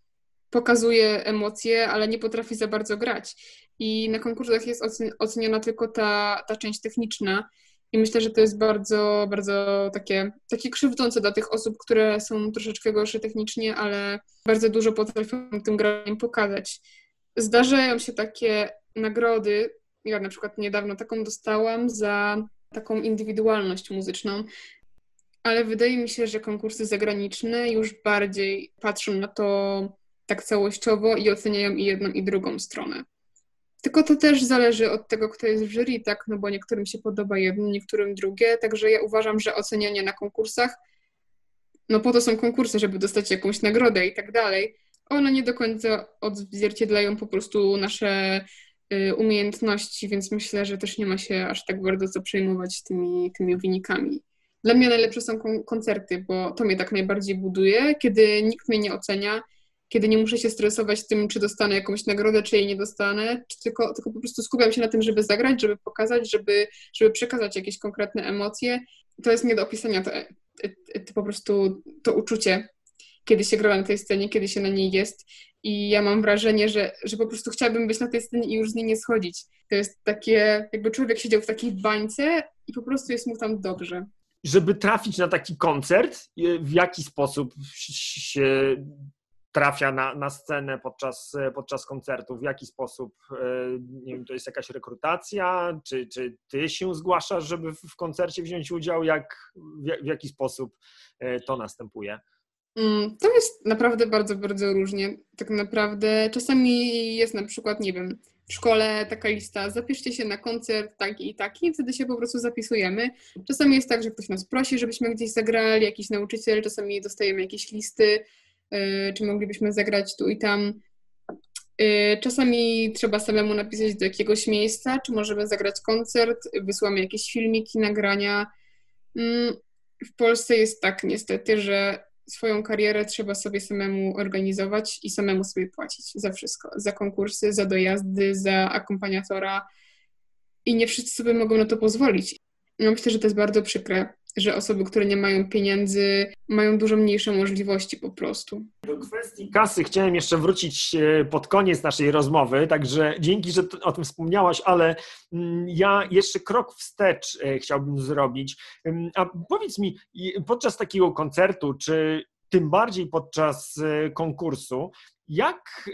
pokazuje emocje, ale nie potrafi za bardzo grać. I na konkursach jest oceniona tylko ta, ta część techniczna. I myślę, że to jest bardzo, bardzo takie, takie krzywdzące dla tych osób, które są troszeczkę gorsze technicznie, ale bardzo dużo potrafią tym graniem pokazać. Zdarzają się takie nagrody, ja na przykład niedawno taką dostałam za taką indywidualność muzyczną, ale wydaje mi się, że konkursy zagraniczne już bardziej patrzą na to tak całościowo i oceniają i jedną, i drugą stronę. Tylko to też zależy od tego, kto jest w jury, tak? No bo niektórym się podoba jedno, niektórym drugie. Także ja uważam, że ocenianie na konkursach, no po to są konkursy, żeby dostać jakąś nagrodę i tak dalej. One nie do końca odzwierciedlają po prostu nasze Y, umiejętności, więc myślę, że też nie ma się aż tak bardzo co przejmować tymi, tymi wynikami. Dla mnie najlepsze są koncerty, bo to mnie tak najbardziej buduje, kiedy nikt mnie nie ocenia, kiedy nie muszę się stresować tym, czy dostanę jakąś nagrodę, czy jej nie dostanę, czy tylko, tylko po prostu skupiam się na tym, żeby zagrać, żeby pokazać, żeby, żeby przekazać jakieś konkretne emocje. To jest nie do opisania, to, to po prostu to uczucie, kiedy się gra na tej scenie, kiedy się na niej jest i ja mam wrażenie, że, że po prostu chciałabym być na tej scenie i już z niej nie schodzić. To jest takie, jakby człowiek siedział w takiej bańce i po prostu jest mu tam dobrze. Żeby trafić na taki koncert, w jaki sposób się trafia na, na scenę podczas, podczas koncertu, w jaki sposób, e, nie wiem, to jest jakaś rekrutacja, czy, czy ty się zgłaszasz, żeby w koncercie wziąć udział, jak, w, w jaki sposób e, to następuje? Mm, to jest naprawdę bardzo, bardzo różnie. Tak naprawdę czasami jest na przykład, nie wiem, w szkole taka lista, zapiszcie się na koncert taki i taki, wtedy się po prostu zapisujemy. Czasami jest tak, że ktoś nas prosi, żebyśmy gdzieś zagrali, jakiś nauczyciel, czasami dostajemy jakieś listy, czy moglibyśmy zagrać tu i tam. Yy, czasami trzeba samemu napisać do jakiegoś miejsca, czy możemy zagrać koncert, wysłamy jakieś filmiki, nagrania. Yy, w Polsce jest tak niestety, że swoją karierę trzeba sobie samemu organizować i samemu sobie płacić za wszystko. Za konkursy, za dojazdy, za akompaniatora. I nie wszyscy sobie mogą na to pozwolić. No myślę, że to jest bardzo przykre, że osoby, które nie mają pieniędzy, mają dużo mniejsze możliwości po prostu. Do kwestii kasy chciałem jeszcze wrócić e, pod koniec naszej rozmowy, także dzięki, że o tym wspomniałaś, ale mm, ja jeszcze krok wstecz e, chciałbym zrobić. A powiedz mi, podczas takiego koncertu, czy tym bardziej podczas e, konkursu, jak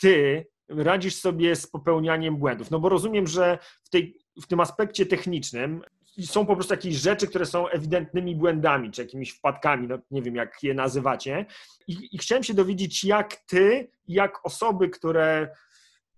ty radzisz sobie z popełnianiem błędów? No bo rozumiem, że w, tej, w tym aspekcie technicznym są po prostu jakieś rzeczy, które są ewidentnymi błędami, czy jakimiś wpadkami, no nie wiem jak je nazywacie. I, i chciałem się dowiedzieć, jak ty, jak osoby, które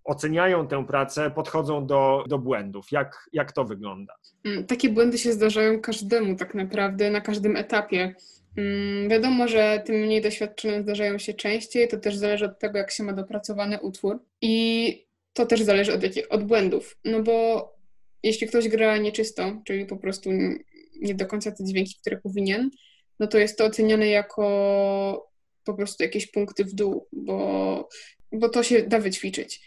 oceniają tę pracę, podchodzą do, do błędów. Jak, jak to wygląda? Mm, takie błędy się zdarzają każdemu tak naprawdę, na każdym etapie. Mm, wiadomo, że tym mniej doświadczonym zdarzają się częściej, to też zależy od tego, jak się ma dopracowany utwór i to też zależy od, od błędów, no bo jeśli ktoś gra nieczysto, czyli po prostu nie do końca te dźwięki, które powinien, no to jest to oceniane jako po prostu jakieś punkty w dół, bo, bo to się da wyćwiczyć.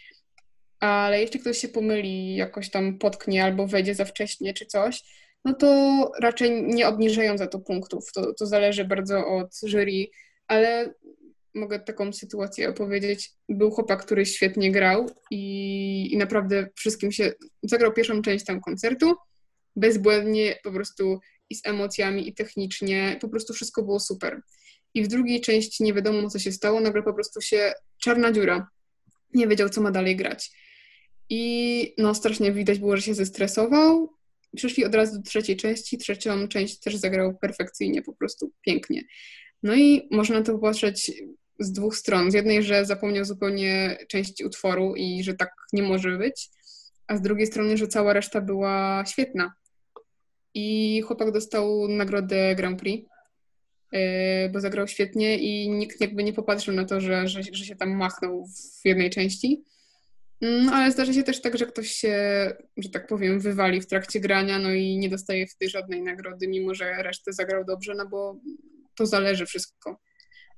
Ale jeśli ktoś się pomyli, jakoś tam potknie albo wejdzie za wcześnie czy coś, no to raczej nie obniżają za to punktów. To, to zależy bardzo od jury, ale mogę taką sytuację opowiedzieć. Był chłopak, który świetnie grał i, i naprawdę wszystkim się. Zagrał pierwszą część tam koncertu, bezbłędnie, po prostu i z emocjami, i technicznie, po prostu wszystko było super. I w drugiej części nie wiadomo, co się stało, nagle po prostu się czarna dziura. Nie wiedział, co ma dalej grać. I no, strasznie widać było, że się zestresował. Przeszli od razu do trzeciej części. Trzecią część też zagrał perfekcyjnie, po prostu pięknie. No i można to popatrzeć z dwóch stron. Z jednej, że zapomniał zupełnie części utworu i że tak nie może być, a z drugiej strony, że cała reszta była świetna. I chłopak dostał nagrodę Grand Prix, e, bo zagrał świetnie i nikt jakby nie popatrzył na to, że, że, że się tam machnął w jednej części. No, ale zdarza się też tak, że ktoś się, że tak powiem, wywali w trakcie grania, no i nie dostaje wtedy żadnej nagrody, mimo że resztę zagrał dobrze, no bo to zależy wszystko.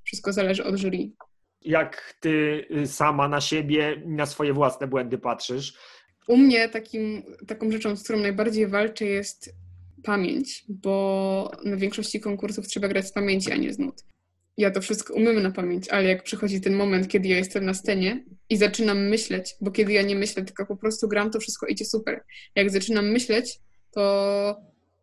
Wszystko zależy od jury. Jak ty y, sama na siebie, na swoje własne błędy patrzysz? U mnie takim, taką rzeczą, z którą najbardziej walczę, jest pamięć, bo na większości konkursów trzeba grać z pamięci, a nie z nut. Ja to wszystko umiem na pamięć, ale jak przychodzi ten moment, kiedy ja jestem na scenie i zaczynam myśleć, bo kiedy ja nie myślę, tylko po prostu gram, to wszystko idzie super. Jak zaczynam myśleć, to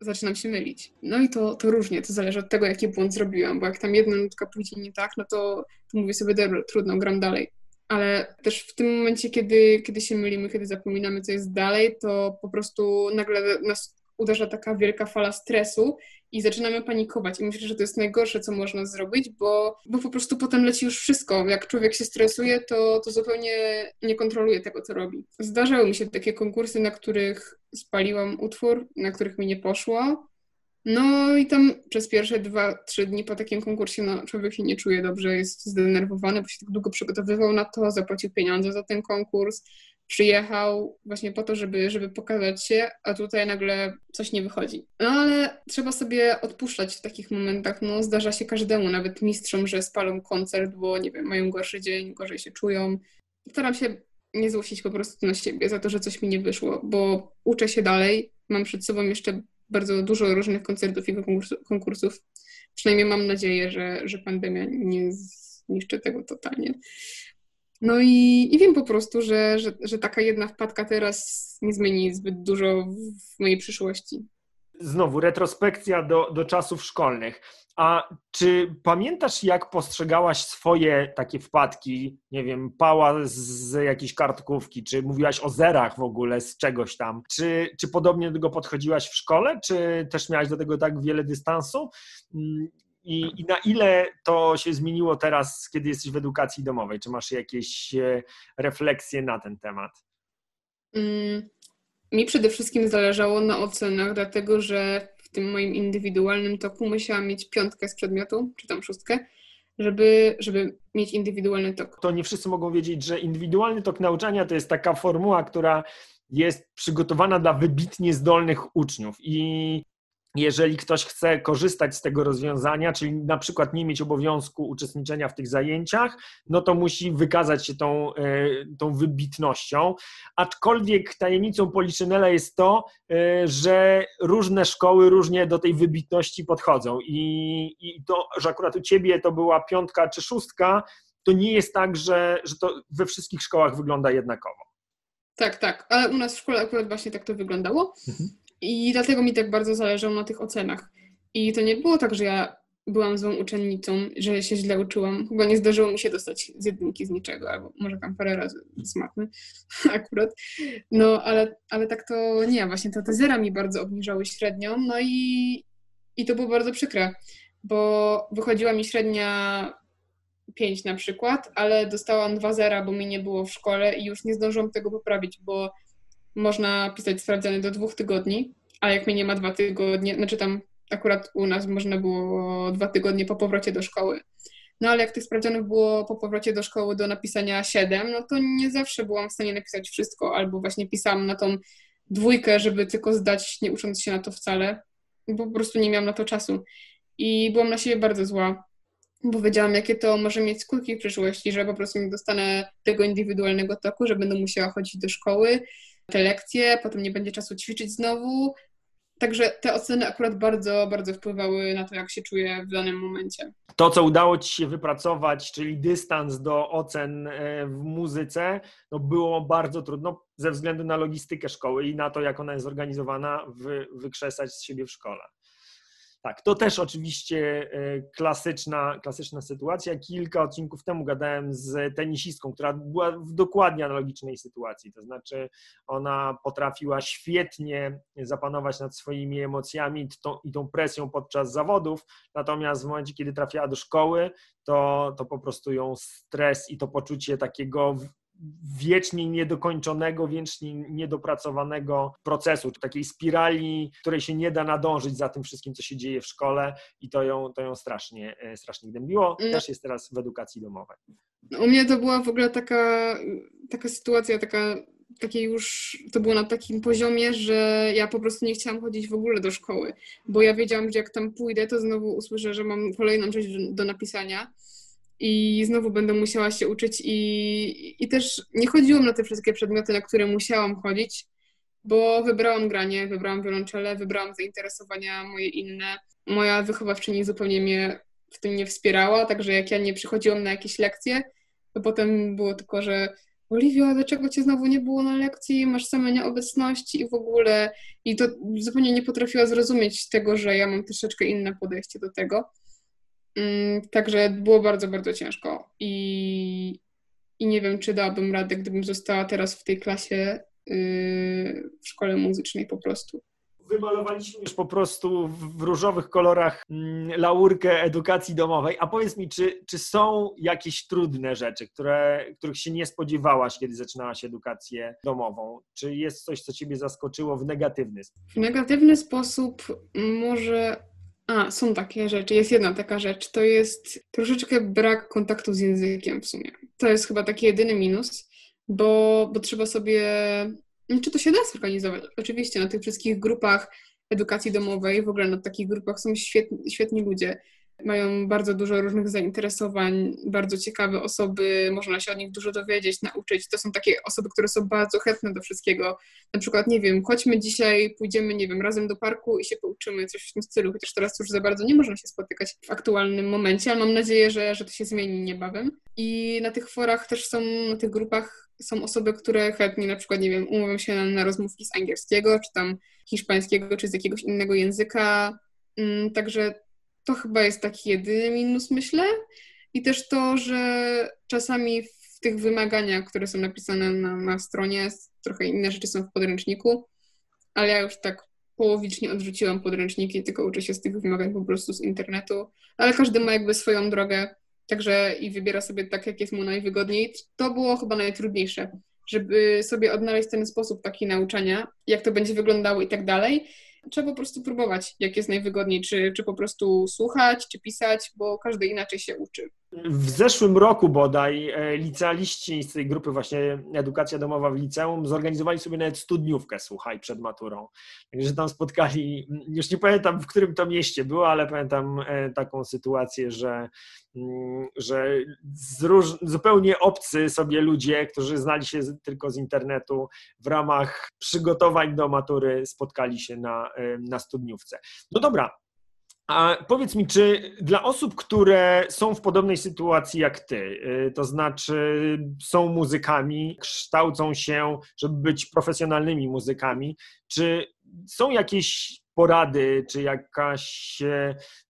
zaczynam się mylić. No i to, to różnie, to zależy od tego, jaki błąd zrobiłam, bo jak tam jedna nutka pójdzie nie tak, no to, to mówię sobie, dobra, trudno, gram dalej. Ale też w tym momencie, kiedy, kiedy się mylimy, kiedy zapominamy, co jest dalej, to po prostu nagle nas uderza taka wielka fala stresu i zaczynamy panikować. I myślę, że to jest najgorsze, co można zrobić, bo, bo po prostu potem leci już wszystko. Jak człowiek się stresuje, to, to zupełnie nie kontroluje tego, co robi. Zdarzały mi się takie konkursy, na których spaliłam utwór, na których mi nie poszło. No i tam przez pierwsze dwa, trzy dni po takim konkursie no, człowiek się nie czuje dobrze, jest zdenerwowany, bo się tak długo przygotowywał na to, zapłacił pieniądze za ten konkurs, przyjechał właśnie po to, żeby, żeby pokazać się, a tutaj nagle coś nie wychodzi. No ale trzeba sobie odpuszczać w takich momentach. No zdarza się każdemu, nawet mistrzom, że spalą koncert, bo nie wiem, mają gorszy dzień, gorzej się czują. Staram się nie złościć po prostu na siebie za to, że coś mi nie wyszło, bo uczę się dalej. Mam przed sobą jeszcze bardzo dużo różnych koncertów i konkursów. Przynajmniej mam nadzieję, że, że pandemia nie zniszczy tego totalnie. No i, i wiem po prostu, że, że, że taka jedna wpadka teraz nie zmieni zbyt dużo w mojej przyszłości. Znowu, retrospekcja do, do czasów szkolnych. A czy pamiętasz, jak postrzegałaś swoje takie wpadki? Nie wiem, pała z jakiejś kartkówki, czy mówiłaś o zerach w ogóle z czegoś tam? Czy, czy podobnie do tego podchodziłaś w szkole, czy też miałaś do tego tak wiele dystansu? I, I, na ile to się zmieniło teraz, kiedy jesteś w edukacji domowej? Czy masz jakieś e, refleksje na ten temat? Mm, mi przede wszystkim zależało na ocenach, dlatego że w tym moim indywidualnym toku musiałam mieć piątkę z przedmiotu, czy tam szóstkę, żeby, żeby mieć indywidualny tok. To nie wszyscy mogą wiedzieć, że indywidualny tok nauczania to jest taka formuła, która jest przygotowana dla wybitnie zdolnych uczniów i jeżeli ktoś chce korzystać z tego rozwiązania, czyli na przykład nie mieć obowiązku uczestniczenia w tych zajęciach, no to musi wykazać się tą, e, tą wybitnością. Aczkolwiek tajemnicą Policzynela jest to, e, że różne szkoły różnie do tej wybitności podchodzą i, i to, że akurat u ciebie to była piątka czy szóstka, to nie jest tak, że, że to we wszystkich szkołach wygląda jednakowo. Tak, tak, ale u nas w szkole akurat właśnie tak to wyglądało. Mhm. I dlatego mi tak bardzo zależało na tych ocenach. I to nie było tak, że ja byłam złą uczennicą, że się źle uczyłam. Chyba nie zdarzyło mi się dostać z jedynki z niczego, albo może tam parę razy z matmy akurat. No, ale, ale tak to nie, właśnie te, te zera mi bardzo obniżały średnią, no i, i to było bardzo przykre, bo wychodziła mi średnia 5 na przykład, ale dostałam 2 zera, bo mi nie było w szkole i już nie zdążyłam tego poprawić, bo można pisać sprawdziany do dwóch tygodni, a jak mnie nie ma dwa tygodnie, znaczy tam akurat u nas można było dwa tygodnie po powrocie do szkoły. No ale jak tych sprawdzianów było po powrocie do szkoły do napisania 7, no to nie zawsze byłam w stanie napisać wszystko, albo właśnie pisałam na tą dwójkę, żeby tylko zdać, nie ucząc się na to wcale, bo po prostu nie miałam na to czasu. I byłam na siebie bardzo zła, bo wiedziałam, jakie to może mieć skutki w przyszłości, że po prostu nie dostanę tego indywidualnego toku, że będę musiała chodzić do szkoły, te lekcje, potem nie będzie czasu ćwiczyć znowu, Także te oceny akurat bardzo, bardzo wpływały na to, jak się czuję w danym momencie. To, co udało Ci się wypracować, czyli dystans do ocen e, w muzyce, no było bardzo trudno ze względu na logistykę szkoły i na to, jak ona jest zorganizowana, wy, wykrzesać z siebie w szkole. Tak, to też oczywiście e, klasyczna, klasyczna sytuacja. Kilka odcinków temu gadałem z tenisistką, która była w dokładnie analogicznej sytuacji. To znaczy, ona potrafiła świetnie zapanować nad swoimi emocjami i tą presją podczas zawodów, natomiast w momencie, kiedy trafiała do szkoły, to, to po prostu ją stres i to poczucie takiego wiecznie niedokończonego, wiecznie niedopracowanego procesu, takiej spirali, której się nie da nadążyć za tym wszystkim, co się dzieje w szkole i to ją, to ją strasznie, e, strasznie gnębiło. No. Też jest teraz w edukacji domowej. U mnie to była w ogóle taka, taka sytuacja, taka takie już, to było na takim poziomie, że ja po prostu nie chciałam chodzić w ogóle do szkoły, bo ja wiedziałam, że jak tam pójdę, to znowu usłyszę, że mam kolejną rzecz do, do napisania i znowu będę musiała się uczyć i, i też nie chodziłam na te wszystkie przedmioty, na które musiałam chodzić, bo wybrałam granie, wybrałam wiolonczele, wybrałam zainteresowania moje inne. Moja wychowawczyni zupełnie mnie w tym nie wspierała, także jak ja nie przychodziłam na jakieś lekcje, to potem było tylko, że Oliwia, dlaczego cię znowu nie było na lekcji, masz same nieobecności i w ogóle. I to zupełnie nie potrafiła zrozumieć tego, że ja mam troszeczkę inne podejście do tego. Mm, także było bardzo, bardzo ciężko i, i nie wiem, czy dałabym radę, gdybym została teraz w tej klasie yy, w szkole muzycznej po prostu. Wymalowaliśmy już po prostu w różowych kolorach mm, laurkę edukacji domowej. A powiedz mi, czy, czy są jakieś trudne rzeczy, które, których się nie spodziewałaś, kiedy zaczynałaś edukację domową? Czy jest coś, co Ciebie zaskoczyło w negatywny sposób? W negatywny sposób może a, są takie rzeczy. Jest jedna taka rzecz. To jest troszeczkę brak kontaktu z językiem w sumie. To jest chyba taki jedyny minus, bo, bo trzeba sobie. Czy to się da zorganizować? Oczywiście na tych wszystkich grupach edukacji domowej, w ogóle na takich grupach są świetni, świetni ludzie mają bardzo dużo różnych zainteresowań, bardzo ciekawe osoby, można się od nich dużo dowiedzieć, nauczyć. To są takie osoby, które są bardzo chętne do wszystkiego. Na przykład, nie wiem, chodźmy dzisiaj, pójdziemy, nie wiem, razem do parku i się pouczymy coś w tym stylu, chociaż teraz już za bardzo nie można się spotykać w aktualnym momencie, ale mam nadzieję, że, że to się zmieni niebawem. I na tych forach też są, na tych grupach są osoby, które chętnie na przykład, nie wiem, umówią się na, na rozmówki z angielskiego, czy tam hiszpańskiego, czy z jakiegoś innego języka. Mm, także to chyba jest taki jedyny minus, myślę. I też to, że czasami w tych wymaganiach, które są napisane na, na stronie, trochę inne rzeczy są w podręczniku, ale ja już tak połowicznie odrzuciłam podręczniki, tylko uczę się z tych wymagań po prostu z internetu. Ale każdy ma jakby swoją drogę, także i wybiera sobie tak, jak jest mu najwygodniej. To było chyba najtrudniejsze, żeby sobie odnaleźć ten sposób taki nauczania, jak to będzie wyglądało i tak dalej trzeba po prostu próbować, jak jest najwygodniej, czy, czy po prostu słuchać, czy pisać, bo każdy inaczej się uczy. W zeszłym roku bodaj e, licealiści z tej grupy właśnie Edukacja Domowa w liceum zorganizowali sobie nawet studniówkę, słuchaj, przed maturą. Także tam spotkali, już nie pamiętam w którym to mieście było, ale pamiętam e, taką sytuację, że, mm, że róż, zupełnie obcy sobie ludzie, którzy znali się tylko z internetu, w ramach przygotowań do matury spotkali się na, e, na studniówce. No dobra, a powiedz mi, czy dla osób, które są w podobnej sytuacji jak ty, y, to znaczy są muzykami, kształcą się, żeby być profesjonalnymi muzykami, czy są jakieś porady, czy jakaś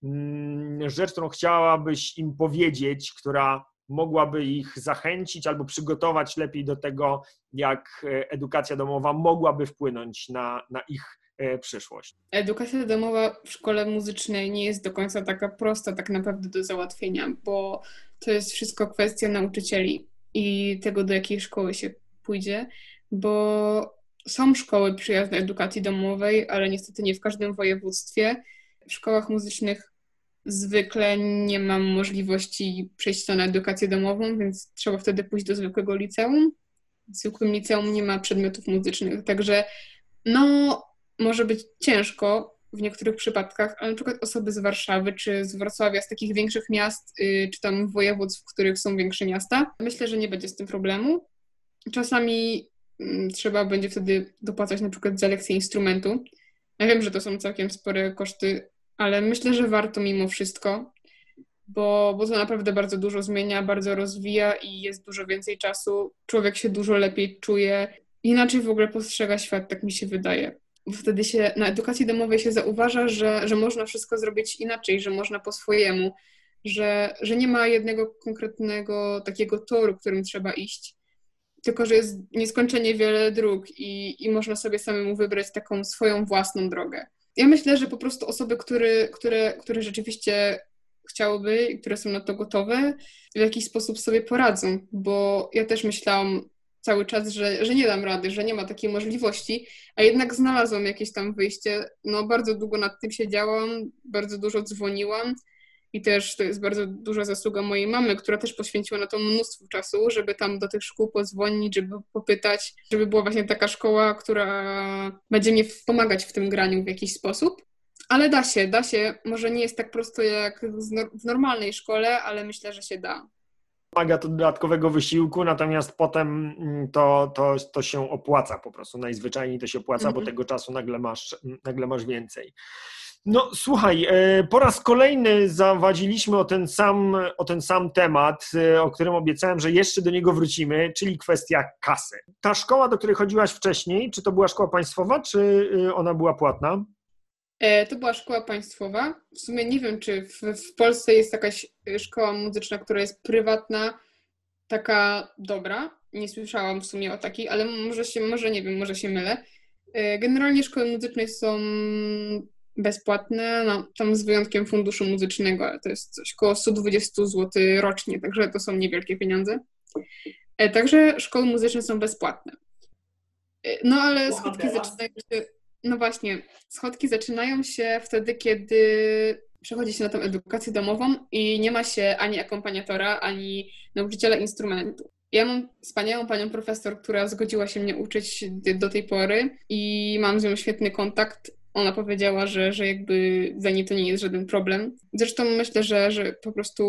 mm, rzecz, którą chciałabyś im powiedzieć, która mogłaby ich zachęcić albo przygotować lepiej do tego, jak edukacja domowa mogłaby wpłynąć na, na ich E, przyszłość. Edukacja domowa w szkole muzycznej nie jest do końca taka prosta tak naprawdę do załatwienia, bo to jest wszystko kwestia nauczycieli i tego, do jakiej szkoły się pójdzie, bo są szkoły przyjazne edukacji domowej, ale niestety nie w każdym województwie. W szkołach muzycznych zwykle nie mam możliwości przejścia na edukację domową, więc trzeba wtedy pójść do zwykłego liceum. W zwykłym liceum nie ma przedmiotów muzycznych, także no może być ciężko w niektórych przypadkach, ale na przykład osoby z Warszawy czy z Wrocławia, z takich większych miast, y, czy tam województw, w których są większe miasta, myślę, że nie będzie z tym problemu. Czasami mm, trzeba będzie wtedy dopłacać na przykład za lekcję instrumentu. Ja wiem, że to są całkiem spore koszty, ale myślę, że warto mimo wszystko, bo, bo to naprawdę bardzo dużo zmienia, bardzo rozwija i jest dużo więcej czasu. Człowiek się dużo lepiej czuje, inaczej w ogóle postrzega świat, tak mi się wydaje wtedy się na edukacji domowej się zauważa, że, że można wszystko zrobić inaczej, że można po swojemu, że, że nie ma jednego konkretnego takiego toru, którym trzeba iść, tylko że jest nieskończenie wiele dróg i, i można sobie samemu wybrać taką swoją własną drogę. Ja myślę, że po prostu osoby, które, które, które rzeczywiście chciałyby, które są na to gotowe, w jakiś sposób sobie poradzą, bo ja też myślałam cały czas, że, że nie dam rady, że nie ma takiej możliwości, a jednak znalazłam jakieś tam wyjście. No, bardzo długo nad tym siedziałam, bardzo dużo dzwoniłam i też to jest bardzo duża zasługa mojej mamy, która też poświęciła na to mnóstwo czasu, żeby tam do tych szkół pozwolić, żeby popytać, żeby była właśnie taka szkoła, która będzie mnie pomagać w tym graniu w jakiś sposób. Ale da się, da się. Może nie jest tak prosto jak w normalnej szkole, ale myślę, że się da wymaga to dodatkowego wysiłku, natomiast potem mm, to, to, to się opłaca po prostu. Najzwyczajniej to się opłaca, mm -hmm. bo mhm. tego czasu nagle masz, nagle masz więcej. No słuchaj, e, po raz kolejny zawadziliśmy o ten, sam, o ten sam temat, e, o którym obiecałem, że jeszcze do niego wrócimy, czyli kwestia kasy. Ta szkoła, do której chodziłaś wcześniej, czy to była szkoła państwowa, czy e, ona była płatna? E, to była szkoła państwowa. W sumie nie wiem, czy w, w Polsce jest jakaś szkoła muzyczna, która jest prywatna, taka dobra. Nie słyszałam w sumie o takiej, ale może się, może nie wiem, może się mylę. E, generalnie szkoły muzyczne są bezpłatne, no, tam z wyjątkiem funduszu muzycznego, ale to jest coś około 120 zł rocznie, także to są niewielkie pieniądze. E, także szkoły muzyczne są bezpłatne. No ale skutki zaczynają się no właśnie, schodki zaczynają się wtedy, kiedy przechodzi się na tą edukację domową i nie ma się ani akompaniatora, ani nauczyciela instrumentu. Ja mam wspaniałą panią profesor, która zgodziła się mnie uczyć do tej pory i mam z nią świetny kontakt. Ona powiedziała, że, że jakby za niej to nie jest żaden problem. Zresztą myślę, że, że po prostu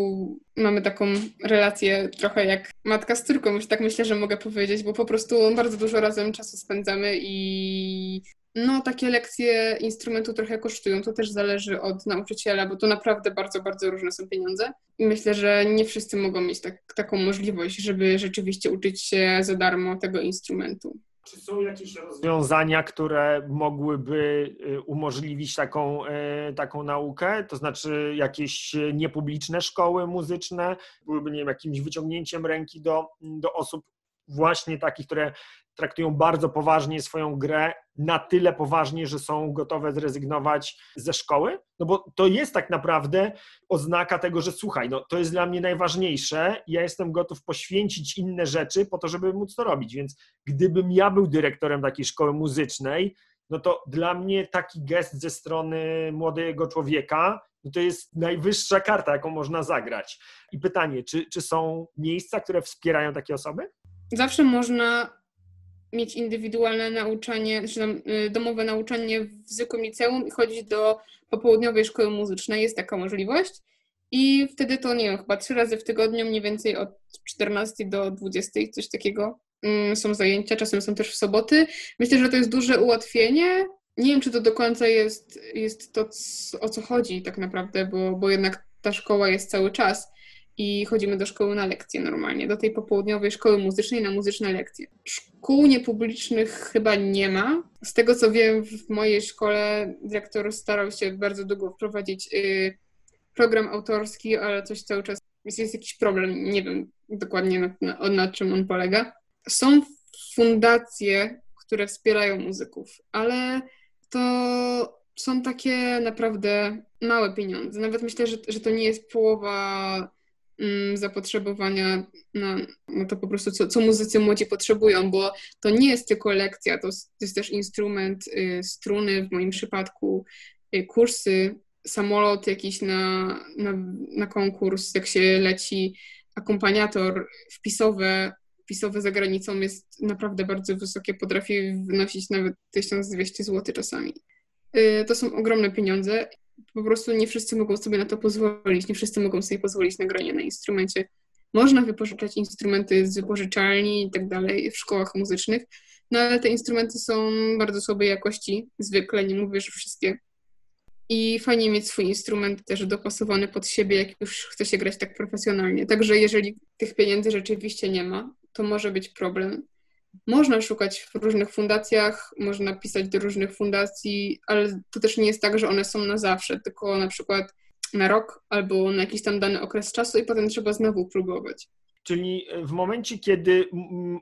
mamy taką relację trochę jak matka z córką, już tak myślę, że mogę powiedzieć, bo po prostu bardzo dużo razem czasu spędzamy i no, takie lekcje instrumentu trochę kosztują. To też zależy od nauczyciela, bo to naprawdę bardzo, bardzo różne są pieniądze. I myślę, że nie wszyscy mogą mieć tak, taką możliwość, żeby rzeczywiście uczyć się za darmo tego instrumentu. Czy są jakieś rozwiązania, które mogłyby y, umożliwić taką, y, taką naukę? To znaczy jakieś niepubliczne szkoły muzyczne byłyby nie wiem, jakimś wyciągnięciem ręki do, do osób właśnie takich, które traktują bardzo poważnie swoją grę, na tyle poważnie, że są gotowe zrezygnować ze szkoły? No bo to jest tak naprawdę oznaka tego, że słuchaj, no to jest dla mnie najważniejsze, ja jestem gotów poświęcić inne rzeczy po to, żeby móc to robić. Więc gdybym ja był dyrektorem takiej szkoły muzycznej, no to dla mnie taki gest ze strony młodego człowieka, no to jest najwyższa karta, jaką można zagrać. I pytanie, czy, czy są miejsca, które wspierają takie osoby? Zawsze można mieć indywidualne nauczanie, czy tam y, domowe nauczanie w zwykłym liceum i chodzić do popołudniowej szkoły muzycznej. Jest taka możliwość. I wtedy to, nie wiem, chyba trzy razy w tygodniu, mniej więcej od 14 do 20, coś takiego mm, są zajęcia, czasem są też w soboty. Myślę, że to jest duże ułatwienie. Nie wiem, czy to do końca jest, jest to, o co chodzi tak naprawdę, bo, bo jednak ta szkoła jest cały czas. I chodzimy do szkoły na lekcje normalnie, do tej popołudniowej szkoły muzycznej na muzyczne lekcje. Szkół niepublicznych chyba nie ma. Z tego co wiem, w mojej szkole dyrektor starał się bardzo długo wprowadzić y, program autorski, ale coś cały czas jest, jest jakiś problem, nie wiem dokładnie nad, nad, nad czym on polega. Są fundacje, które wspierają muzyków, ale to są takie naprawdę małe pieniądze. Nawet myślę, że, że to nie jest połowa zapotrzebowania na, na to po prostu, co, co muzycy młodzi potrzebują, bo to nie jest tylko lekcja, to, to jest też instrument, y, struny w moim przypadku, y, kursy, samolot jakiś na, na, na konkurs, jak się leci, akompaniator, wpisowe, wpisowe za granicą jest naprawdę bardzo wysokie, potrafi wynosić nawet 1200 zł czasami. Y, to są ogromne pieniądze. Po prostu nie wszyscy mogą sobie na to pozwolić, nie wszyscy mogą sobie pozwolić na granie na instrumencie. Można wypożyczać instrumenty z wypożyczalni i tak dalej w szkołach muzycznych, no ale te instrumenty są bardzo słabej jakości, zwykle, nie mówię, że wszystkie. I fajnie mieć swój instrument też dopasowany pod siebie, jak już chce się grać tak profesjonalnie. Także jeżeli tych pieniędzy rzeczywiście nie ma, to może być problem. Można szukać w różnych fundacjach, można pisać do różnych fundacji, ale to też nie jest tak, że one są na zawsze, tylko na przykład na rok albo na jakiś tam dany okres czasu i potem trzeba znowu próbować. Czyli w momencie, kiedy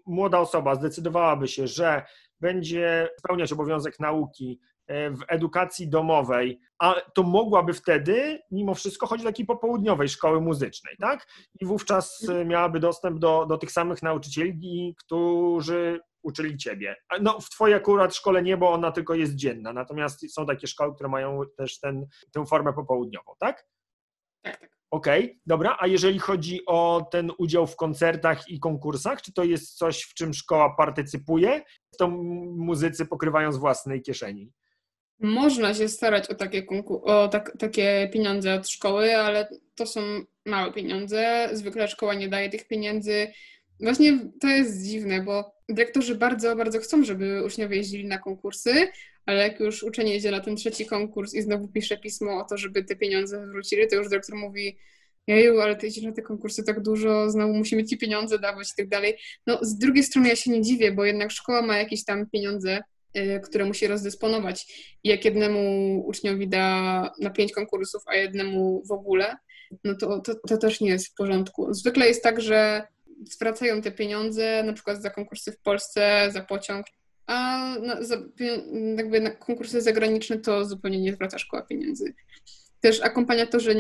młoda osoba zdecydowałaby się, że będzie spełniać obowiązek nauki E, w edukacji domowej, a to mogłaby wtedy mimo wszystko chodzić do takiej popołudniowej szkoły muzycznej, tak? I wówczas e, miałaby dostęp do, do tych samych nauczycieli, którzy uczyli ciebie. No w twojej akurat szkole nie, bo ona tylko jest dzienna, natomiast są takie szkoły, które mają też ten, tę formę popołudniową, tak? Tak, tak. Okej, okay, dobra. A jeżeli chodzi o ten udział w koncertach i konkursach, czy to jest coś, w czym szkoła partycypuje? To muzycy pokrywają z własnej kieszeni? Można się starać o takie, o tak, takie pieniądze od szkoły, ale to są małe pieniądze. Zwykle szkoła nie daje tych pieniędzy. Właśnie to jest dziwne, bo dyrektorzy bardzo, bardzo chcą, żeby uczniowie jeździli na konkursy, ale jak już uczeń jedzie na ten trzeci konkurs i znowu pisze pismo o to, żeby te pieniądze wrócili, to już dyrektor mówi jeju, ale ty jedziesz na te konkursy tak dużo, znowu musimy ci pieniądze dawać i tak dalej. No z drugiej strony ja się nie dziwię, bo jednak szkoła ma jakieś tam pieniądze, które musi rozdysponować. Jak jednemu uczniowi da na pięć konkursów, a jednemu w ogóle, no to, to, to też nie jest w porządku. Zwykle jest tak, że zwracają te pieniądze na przykład za konkursy w Polsce, za pociąg, a na, za, jakby na konkursy zagraniczne to zupełnie nie zwraca szkoła pieniędzy. Też akompaniatorzy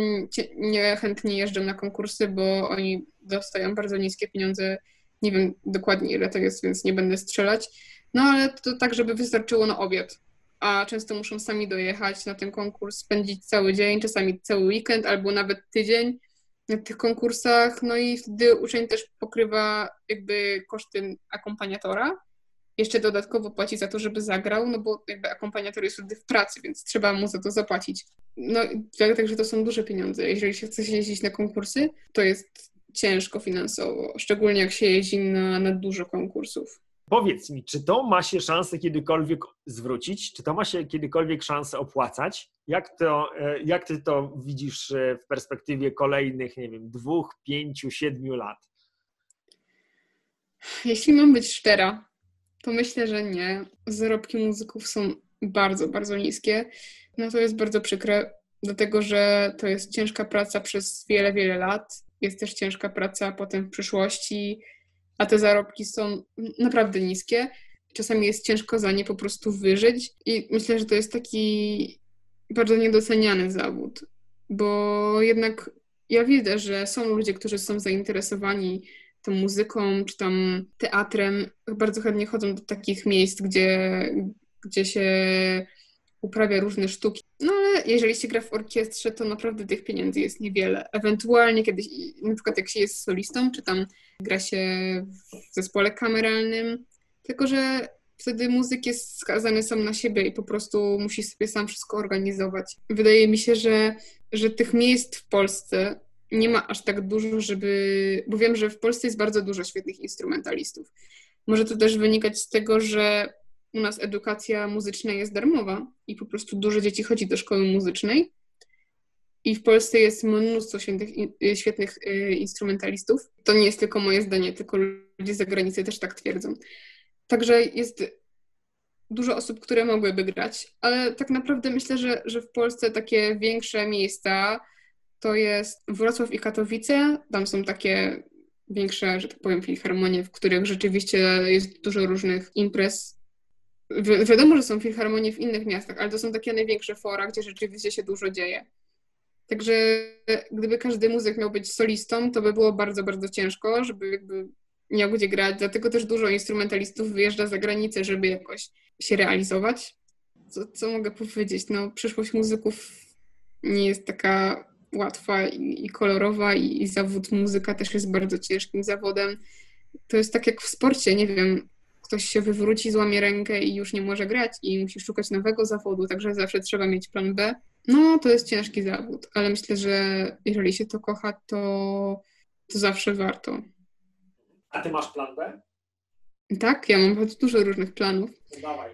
niechętnie jeżdżą na konkursy, bo oni dostają bardzo niskie pieniądze. Nie wiem dokładnie ile to jest, więc nie będę strzelać no ale to tak, żeby wystarczyło na obiad. A często muszą sami dojechać na ten konkurs, spędzić cały dzień, czasami cały weekend albo nawet tydzień na tych konkursach. No i wtedy uczeń też pokrywa jakby koszty akompaniatora. Jeszcze dodatkowo płaci za to, żeby zagrał, no bo jakby akompaniator jest wtedy w pracy, więc trzeba mu za to zapłacić. No tak, także to są duże pieniądze. Jeżeli się chce jeździć na konkursy, to jest ciężko finansowo, szczególnie jak się jeździ na, na dużo konkursów. Powiedz mi, czy to ma się szansę kiedykolwiek zwrócić? Czy to ma się kiedykolwiek szansę opłacać? Jak, to, e, jak ty to widzisz e, w perspektywie kolejnych, nie wiem, dwóch, pięciu, siedmiu lat? Jeśli mam być szczera, to myślę, że nie. Zarobki muzyków są bardzo, bardzo niskie. No to jest bardzo przykre, dlatego że to jest ciężka praca przez wiele, wiele lat. Jest też ciężka praca potem w przyszłości a te zarobki są naprawdę niskie. Czasami jest ciężko za nie po prostu wyżyć i myślę, że to jest taki bardzo niedoceniany zawód, bo jednak ja widzę, że są ludzie, którzy są zainteresowani tą muzyką czy tam teatrem, bardzo chętnie chodzą do takich miejsc, gdzie, gdzie się uprawia różne sztuki. No ale jeżeli się gra w orkiestrze, to naprawdę tych pieniędzy jest niewiele. Ewentualnie kiedyś, na przykład jak się jest solistą, czy tam gra się w zespole kameralnym, tylko że wtedy muzyk jest skazany sam na siebie i po prostu musi sobie sam wszystko organizować. Wydaje mi się, że, że tych miejsc w Polsce nie ma aż tak dużo, żeby. Bo wiem, że w Polsce jest bardzo dużo świetnych instrumentalistów. Może to też wynikać z tego, że u nas edukacja muzyczna jest darmowa i po prostu dużo dzieci chodzi do szkoły muzycznej. i w Polsce jest mnóstwo świetnych, świetnych instrumentalistów. To nie jest tylko moje zdanie, tylko ludzie z zagranicy też tak twierdzą. Także jest dużo osób, które mogłyby grać, ale tak naprawdę myślę, że, że w Polsce takie większe miejsca to jest Wrocław i Katowice. Tam są takie większe, że tak powiem, filharmonie, w których rzeczywiście jest dużo różnych imprez. Wi wiadomo, że są filharmonie w innych miastach, ale to są takie największe fora, gdzie rzeczywiście się dużo dzieje. Także gdyby każdy muzyk miał być solistą, to by było bardzo, bardzo ciężko, żeby jakby miał gdzie grać. Dlatego też dużo instrumentalistów wyjeżdża za granicę, żeby jakoś się realizować. Co, co mogę powiedzieć? No, przyszłość muzyków nie jest taka łatwa i, i kolorowa i, i zawód muzyka też jest bardzo ciężkim zawodem. To jest tak jak w sporcie, nie wiem, ktoś się wywróci, złamie rękę i już nie może grać i musi szukać nowego zawodu, także zawsze trzeba mieć plan B. No, to jest ciężki zawód, ale myślę, że jeżeli się to kocha, to, to zawsze warto. A ty masz plan B? Tak, ja mam bardzo dużo różnych planów.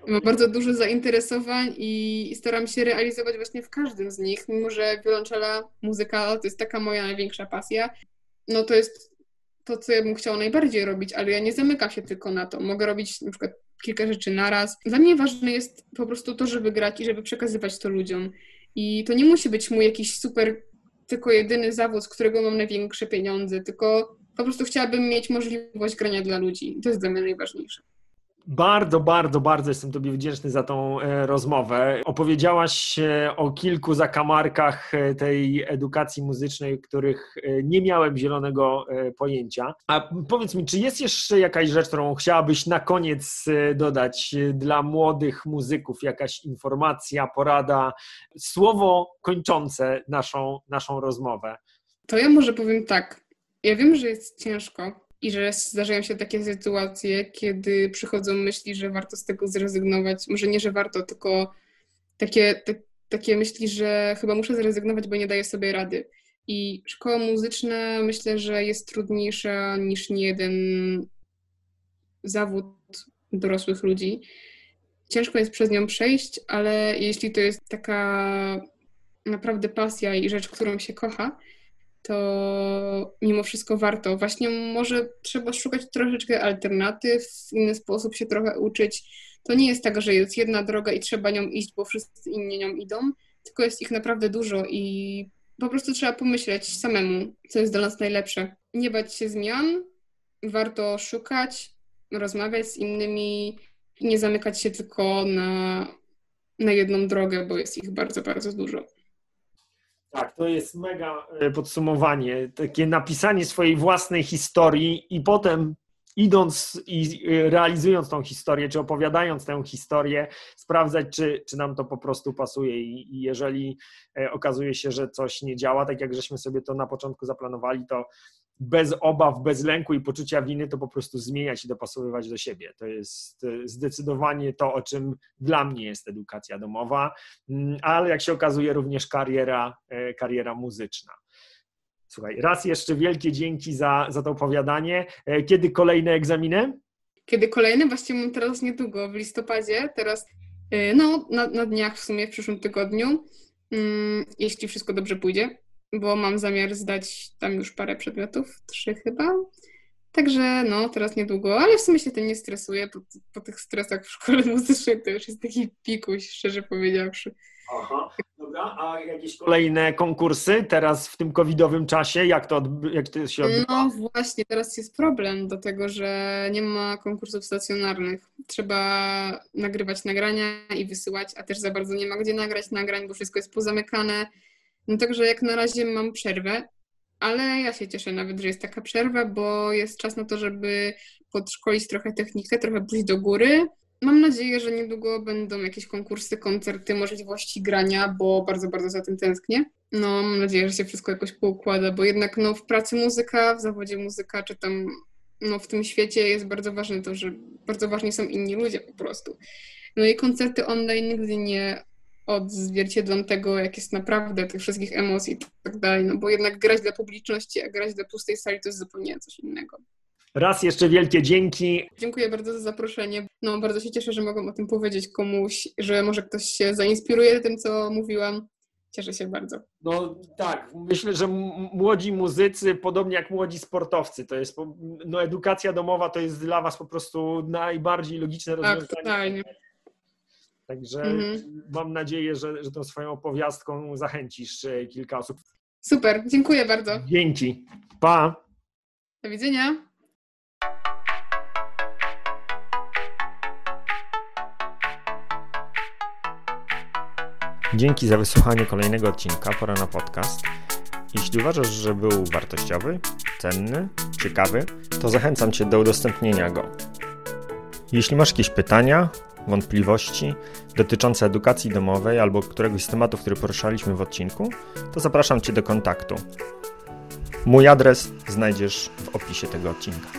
mam bardzo dużo zainteresowań i staram się realizować właśnie w każdym z nich, mimo że wiolonczela, muzyka to jest taka moja największa pasja. No to jest to, co ja bym chciała najbardziej robić, ale ja nie zamykam się tylko na to. Mogę robić na przykład kilka rzeczy naraz. Dla mnie ważne jest po prostu to, żeby grać i żeby przekazywać to ludziom. I to nie musi być mój jakiś super, tylko jedyny zawód, z którego mam największe pieniądze, tylko po prostu chciałabym mieć możliwość grania dla ludzi. To jest dla mnie najważniejsze. Bardzo, bardzo, bardzo jestem Tobie wdzięczny za tą e, rozmowę. Opowiedziałaś o kilku zakamarkach e, tej edukacji muzycznej, których e, nie miałem zielonego pojęcia. A powiedz mi, czy jest jeszcze jakaś rzecz, którą chciałabyś na koniec dodać dla młodych muzyków? Jakaś informacja, porada, słowo kończące naszą, naszą rozmowę? To ja może powiem tak. Ja wiem, że jest ciężko i że zdarzają się takie sytuacje, kiedy przychodzą myśli, że warto z tego zrezygnować. Może nie, że warto, tylko takie, te, takie myśli, że chyba muszę zrezygnować, bo nie daję sobie rady. I szkoła muzyczna myślę, że jest trudniejsza niż nie jeden zawód dorosłych ludzi. Ciężko jest przez nią przejść, ale jeśli to jest taka naprawdę pasja i rzecz, którą się kocha, to mimo wszystko warto. Właśnie może trzeba szukać troszeczkę alternatyw, w inny sposób się trochę uczyć. To nie jest tak, że jest jedna droga i trzeba nią iść, bo wszyscy inni nią idą, tylko jest ich naprawdę dużo i po prostu trzeba pomyśleć samemu, co jest dla nas najlepsze. Nie bać się zmian, warto szukać, rozmawiać z innymi i nie zamykać się tylko na, na jedną drogę, bo jest ich bardzo, bardzo dużo. Tak, to jest mega e, podsumowanie. Takie napisanie swojej własnej historii i potem idąc i e, realizując tą historię, czy opowiadając tę historię, sprawdzać, czy, czy nam to po prostu pasuje. I, jeżeli e, okazuje się, że coś nie działa, tak jak żeśmy sobie to na początku zaplanowali, to bez obaw, bez lęku i poczucia winy, to po prostu zmieniać i dopasowywać do siebie. To jest e, zdecydowanie to, o czym dla mnie jest edukacja domowa, mm, ale jak się okazuje, również kariera, e, kariera muzyczna. Słuchaj, raz jeszcze wielkie dzięki za, za to opowiadanie. E, kiedy kolejne egzaminy? Kiedy kolejne? Właściwie mam teraz niedługo, w listopadzie. Teraz, no, na, na dniach w sumie, w przyszłym tygodniu, mm, jeśli wszystko dobrze pójdzie bo mam zamiar zdać tam już parę przedmiotów, trzy chyba. Także no, teraz niedługo, ale w sumie się tym nie stresuję. Po, po tych stresach w szkole muzycznej to już jest taki pikuś, szczerze powiedziawszy. Aha, dobra. A jakieś kolejne konkursy teraz w tym covidowym czasie? Jak to, jak to się odbywa? No właśnie, teraz jest problem do tego, że nie ma konkursów stacjonarnych. Trzeba nagrywać nagrania i wysyłać, a też za bardzo nie ma gdzie nagrać nagrań, bo wszystko jest pozamykane no także jak na razie mam przerwę, ale ja się cieszę nawet, że jest taka przerwa, bo jest czas na to, żeby podszkolić trochę technikę, trochę pójść do góry. Mam nadzieję, że niedługo będą jakieś konkursy, koncerty, możliwości grania, bo bardzo, bardzo za tym tęsknię. No, mam nadzieję, że się wszystko jakoś poukłada, bo jednak no, w pracy muzyka, w zawodzie muzyka, czy tam no, w tym świecie jest bardzo ważne to, że bardzo ważni są inni ludzie po prostu. No i koncerty online nigdy nie odzwierciedlą tego, jak jest naprawdę tych wszystkich emocji i tak dalej, no bo jednak grać dla publiczności, a grać dla pustej sali to jest zupełnie coś innego. Raz jeszcze wielkie dzięki. Dziękuję bardzo za zaproszenie. No, bardzo się cieszę, że mogę o tym powiedzieć komuś, że może ktoś się zainspiruje tym, co mówiłam. Cieszę się bardzo. No tak, myślę, że młodzi muzycy, podobnie jak młodzi sportowcy, to jest, no edukacja domowa to jest dla was po prostu najbardziej logiczne tak, rozwiązanie. Tak, totalnie. Także mhm. mam nadzieję, że, że tą swoją opowiastką zachęcisz e, kilka osób. Super, dziękuję bardzo. Dzięki. Pa. Do widzenia. Dzięki za wysłuchanie kolejnego odcinka Pora na podcast. Jeśli uważasz, że był wartościowy, cenny, ciekawy, to zachęcam Cię do udostępnienia go. Jeśli masz jakieś pytania, wątpliwości dotyczące edukacji domowej albo któregoś z tematów, który poruszaliśmy w odcinku, to zapraszam Cię do kontaktu. Mój adres znajdziesz w opisie tego odcinka.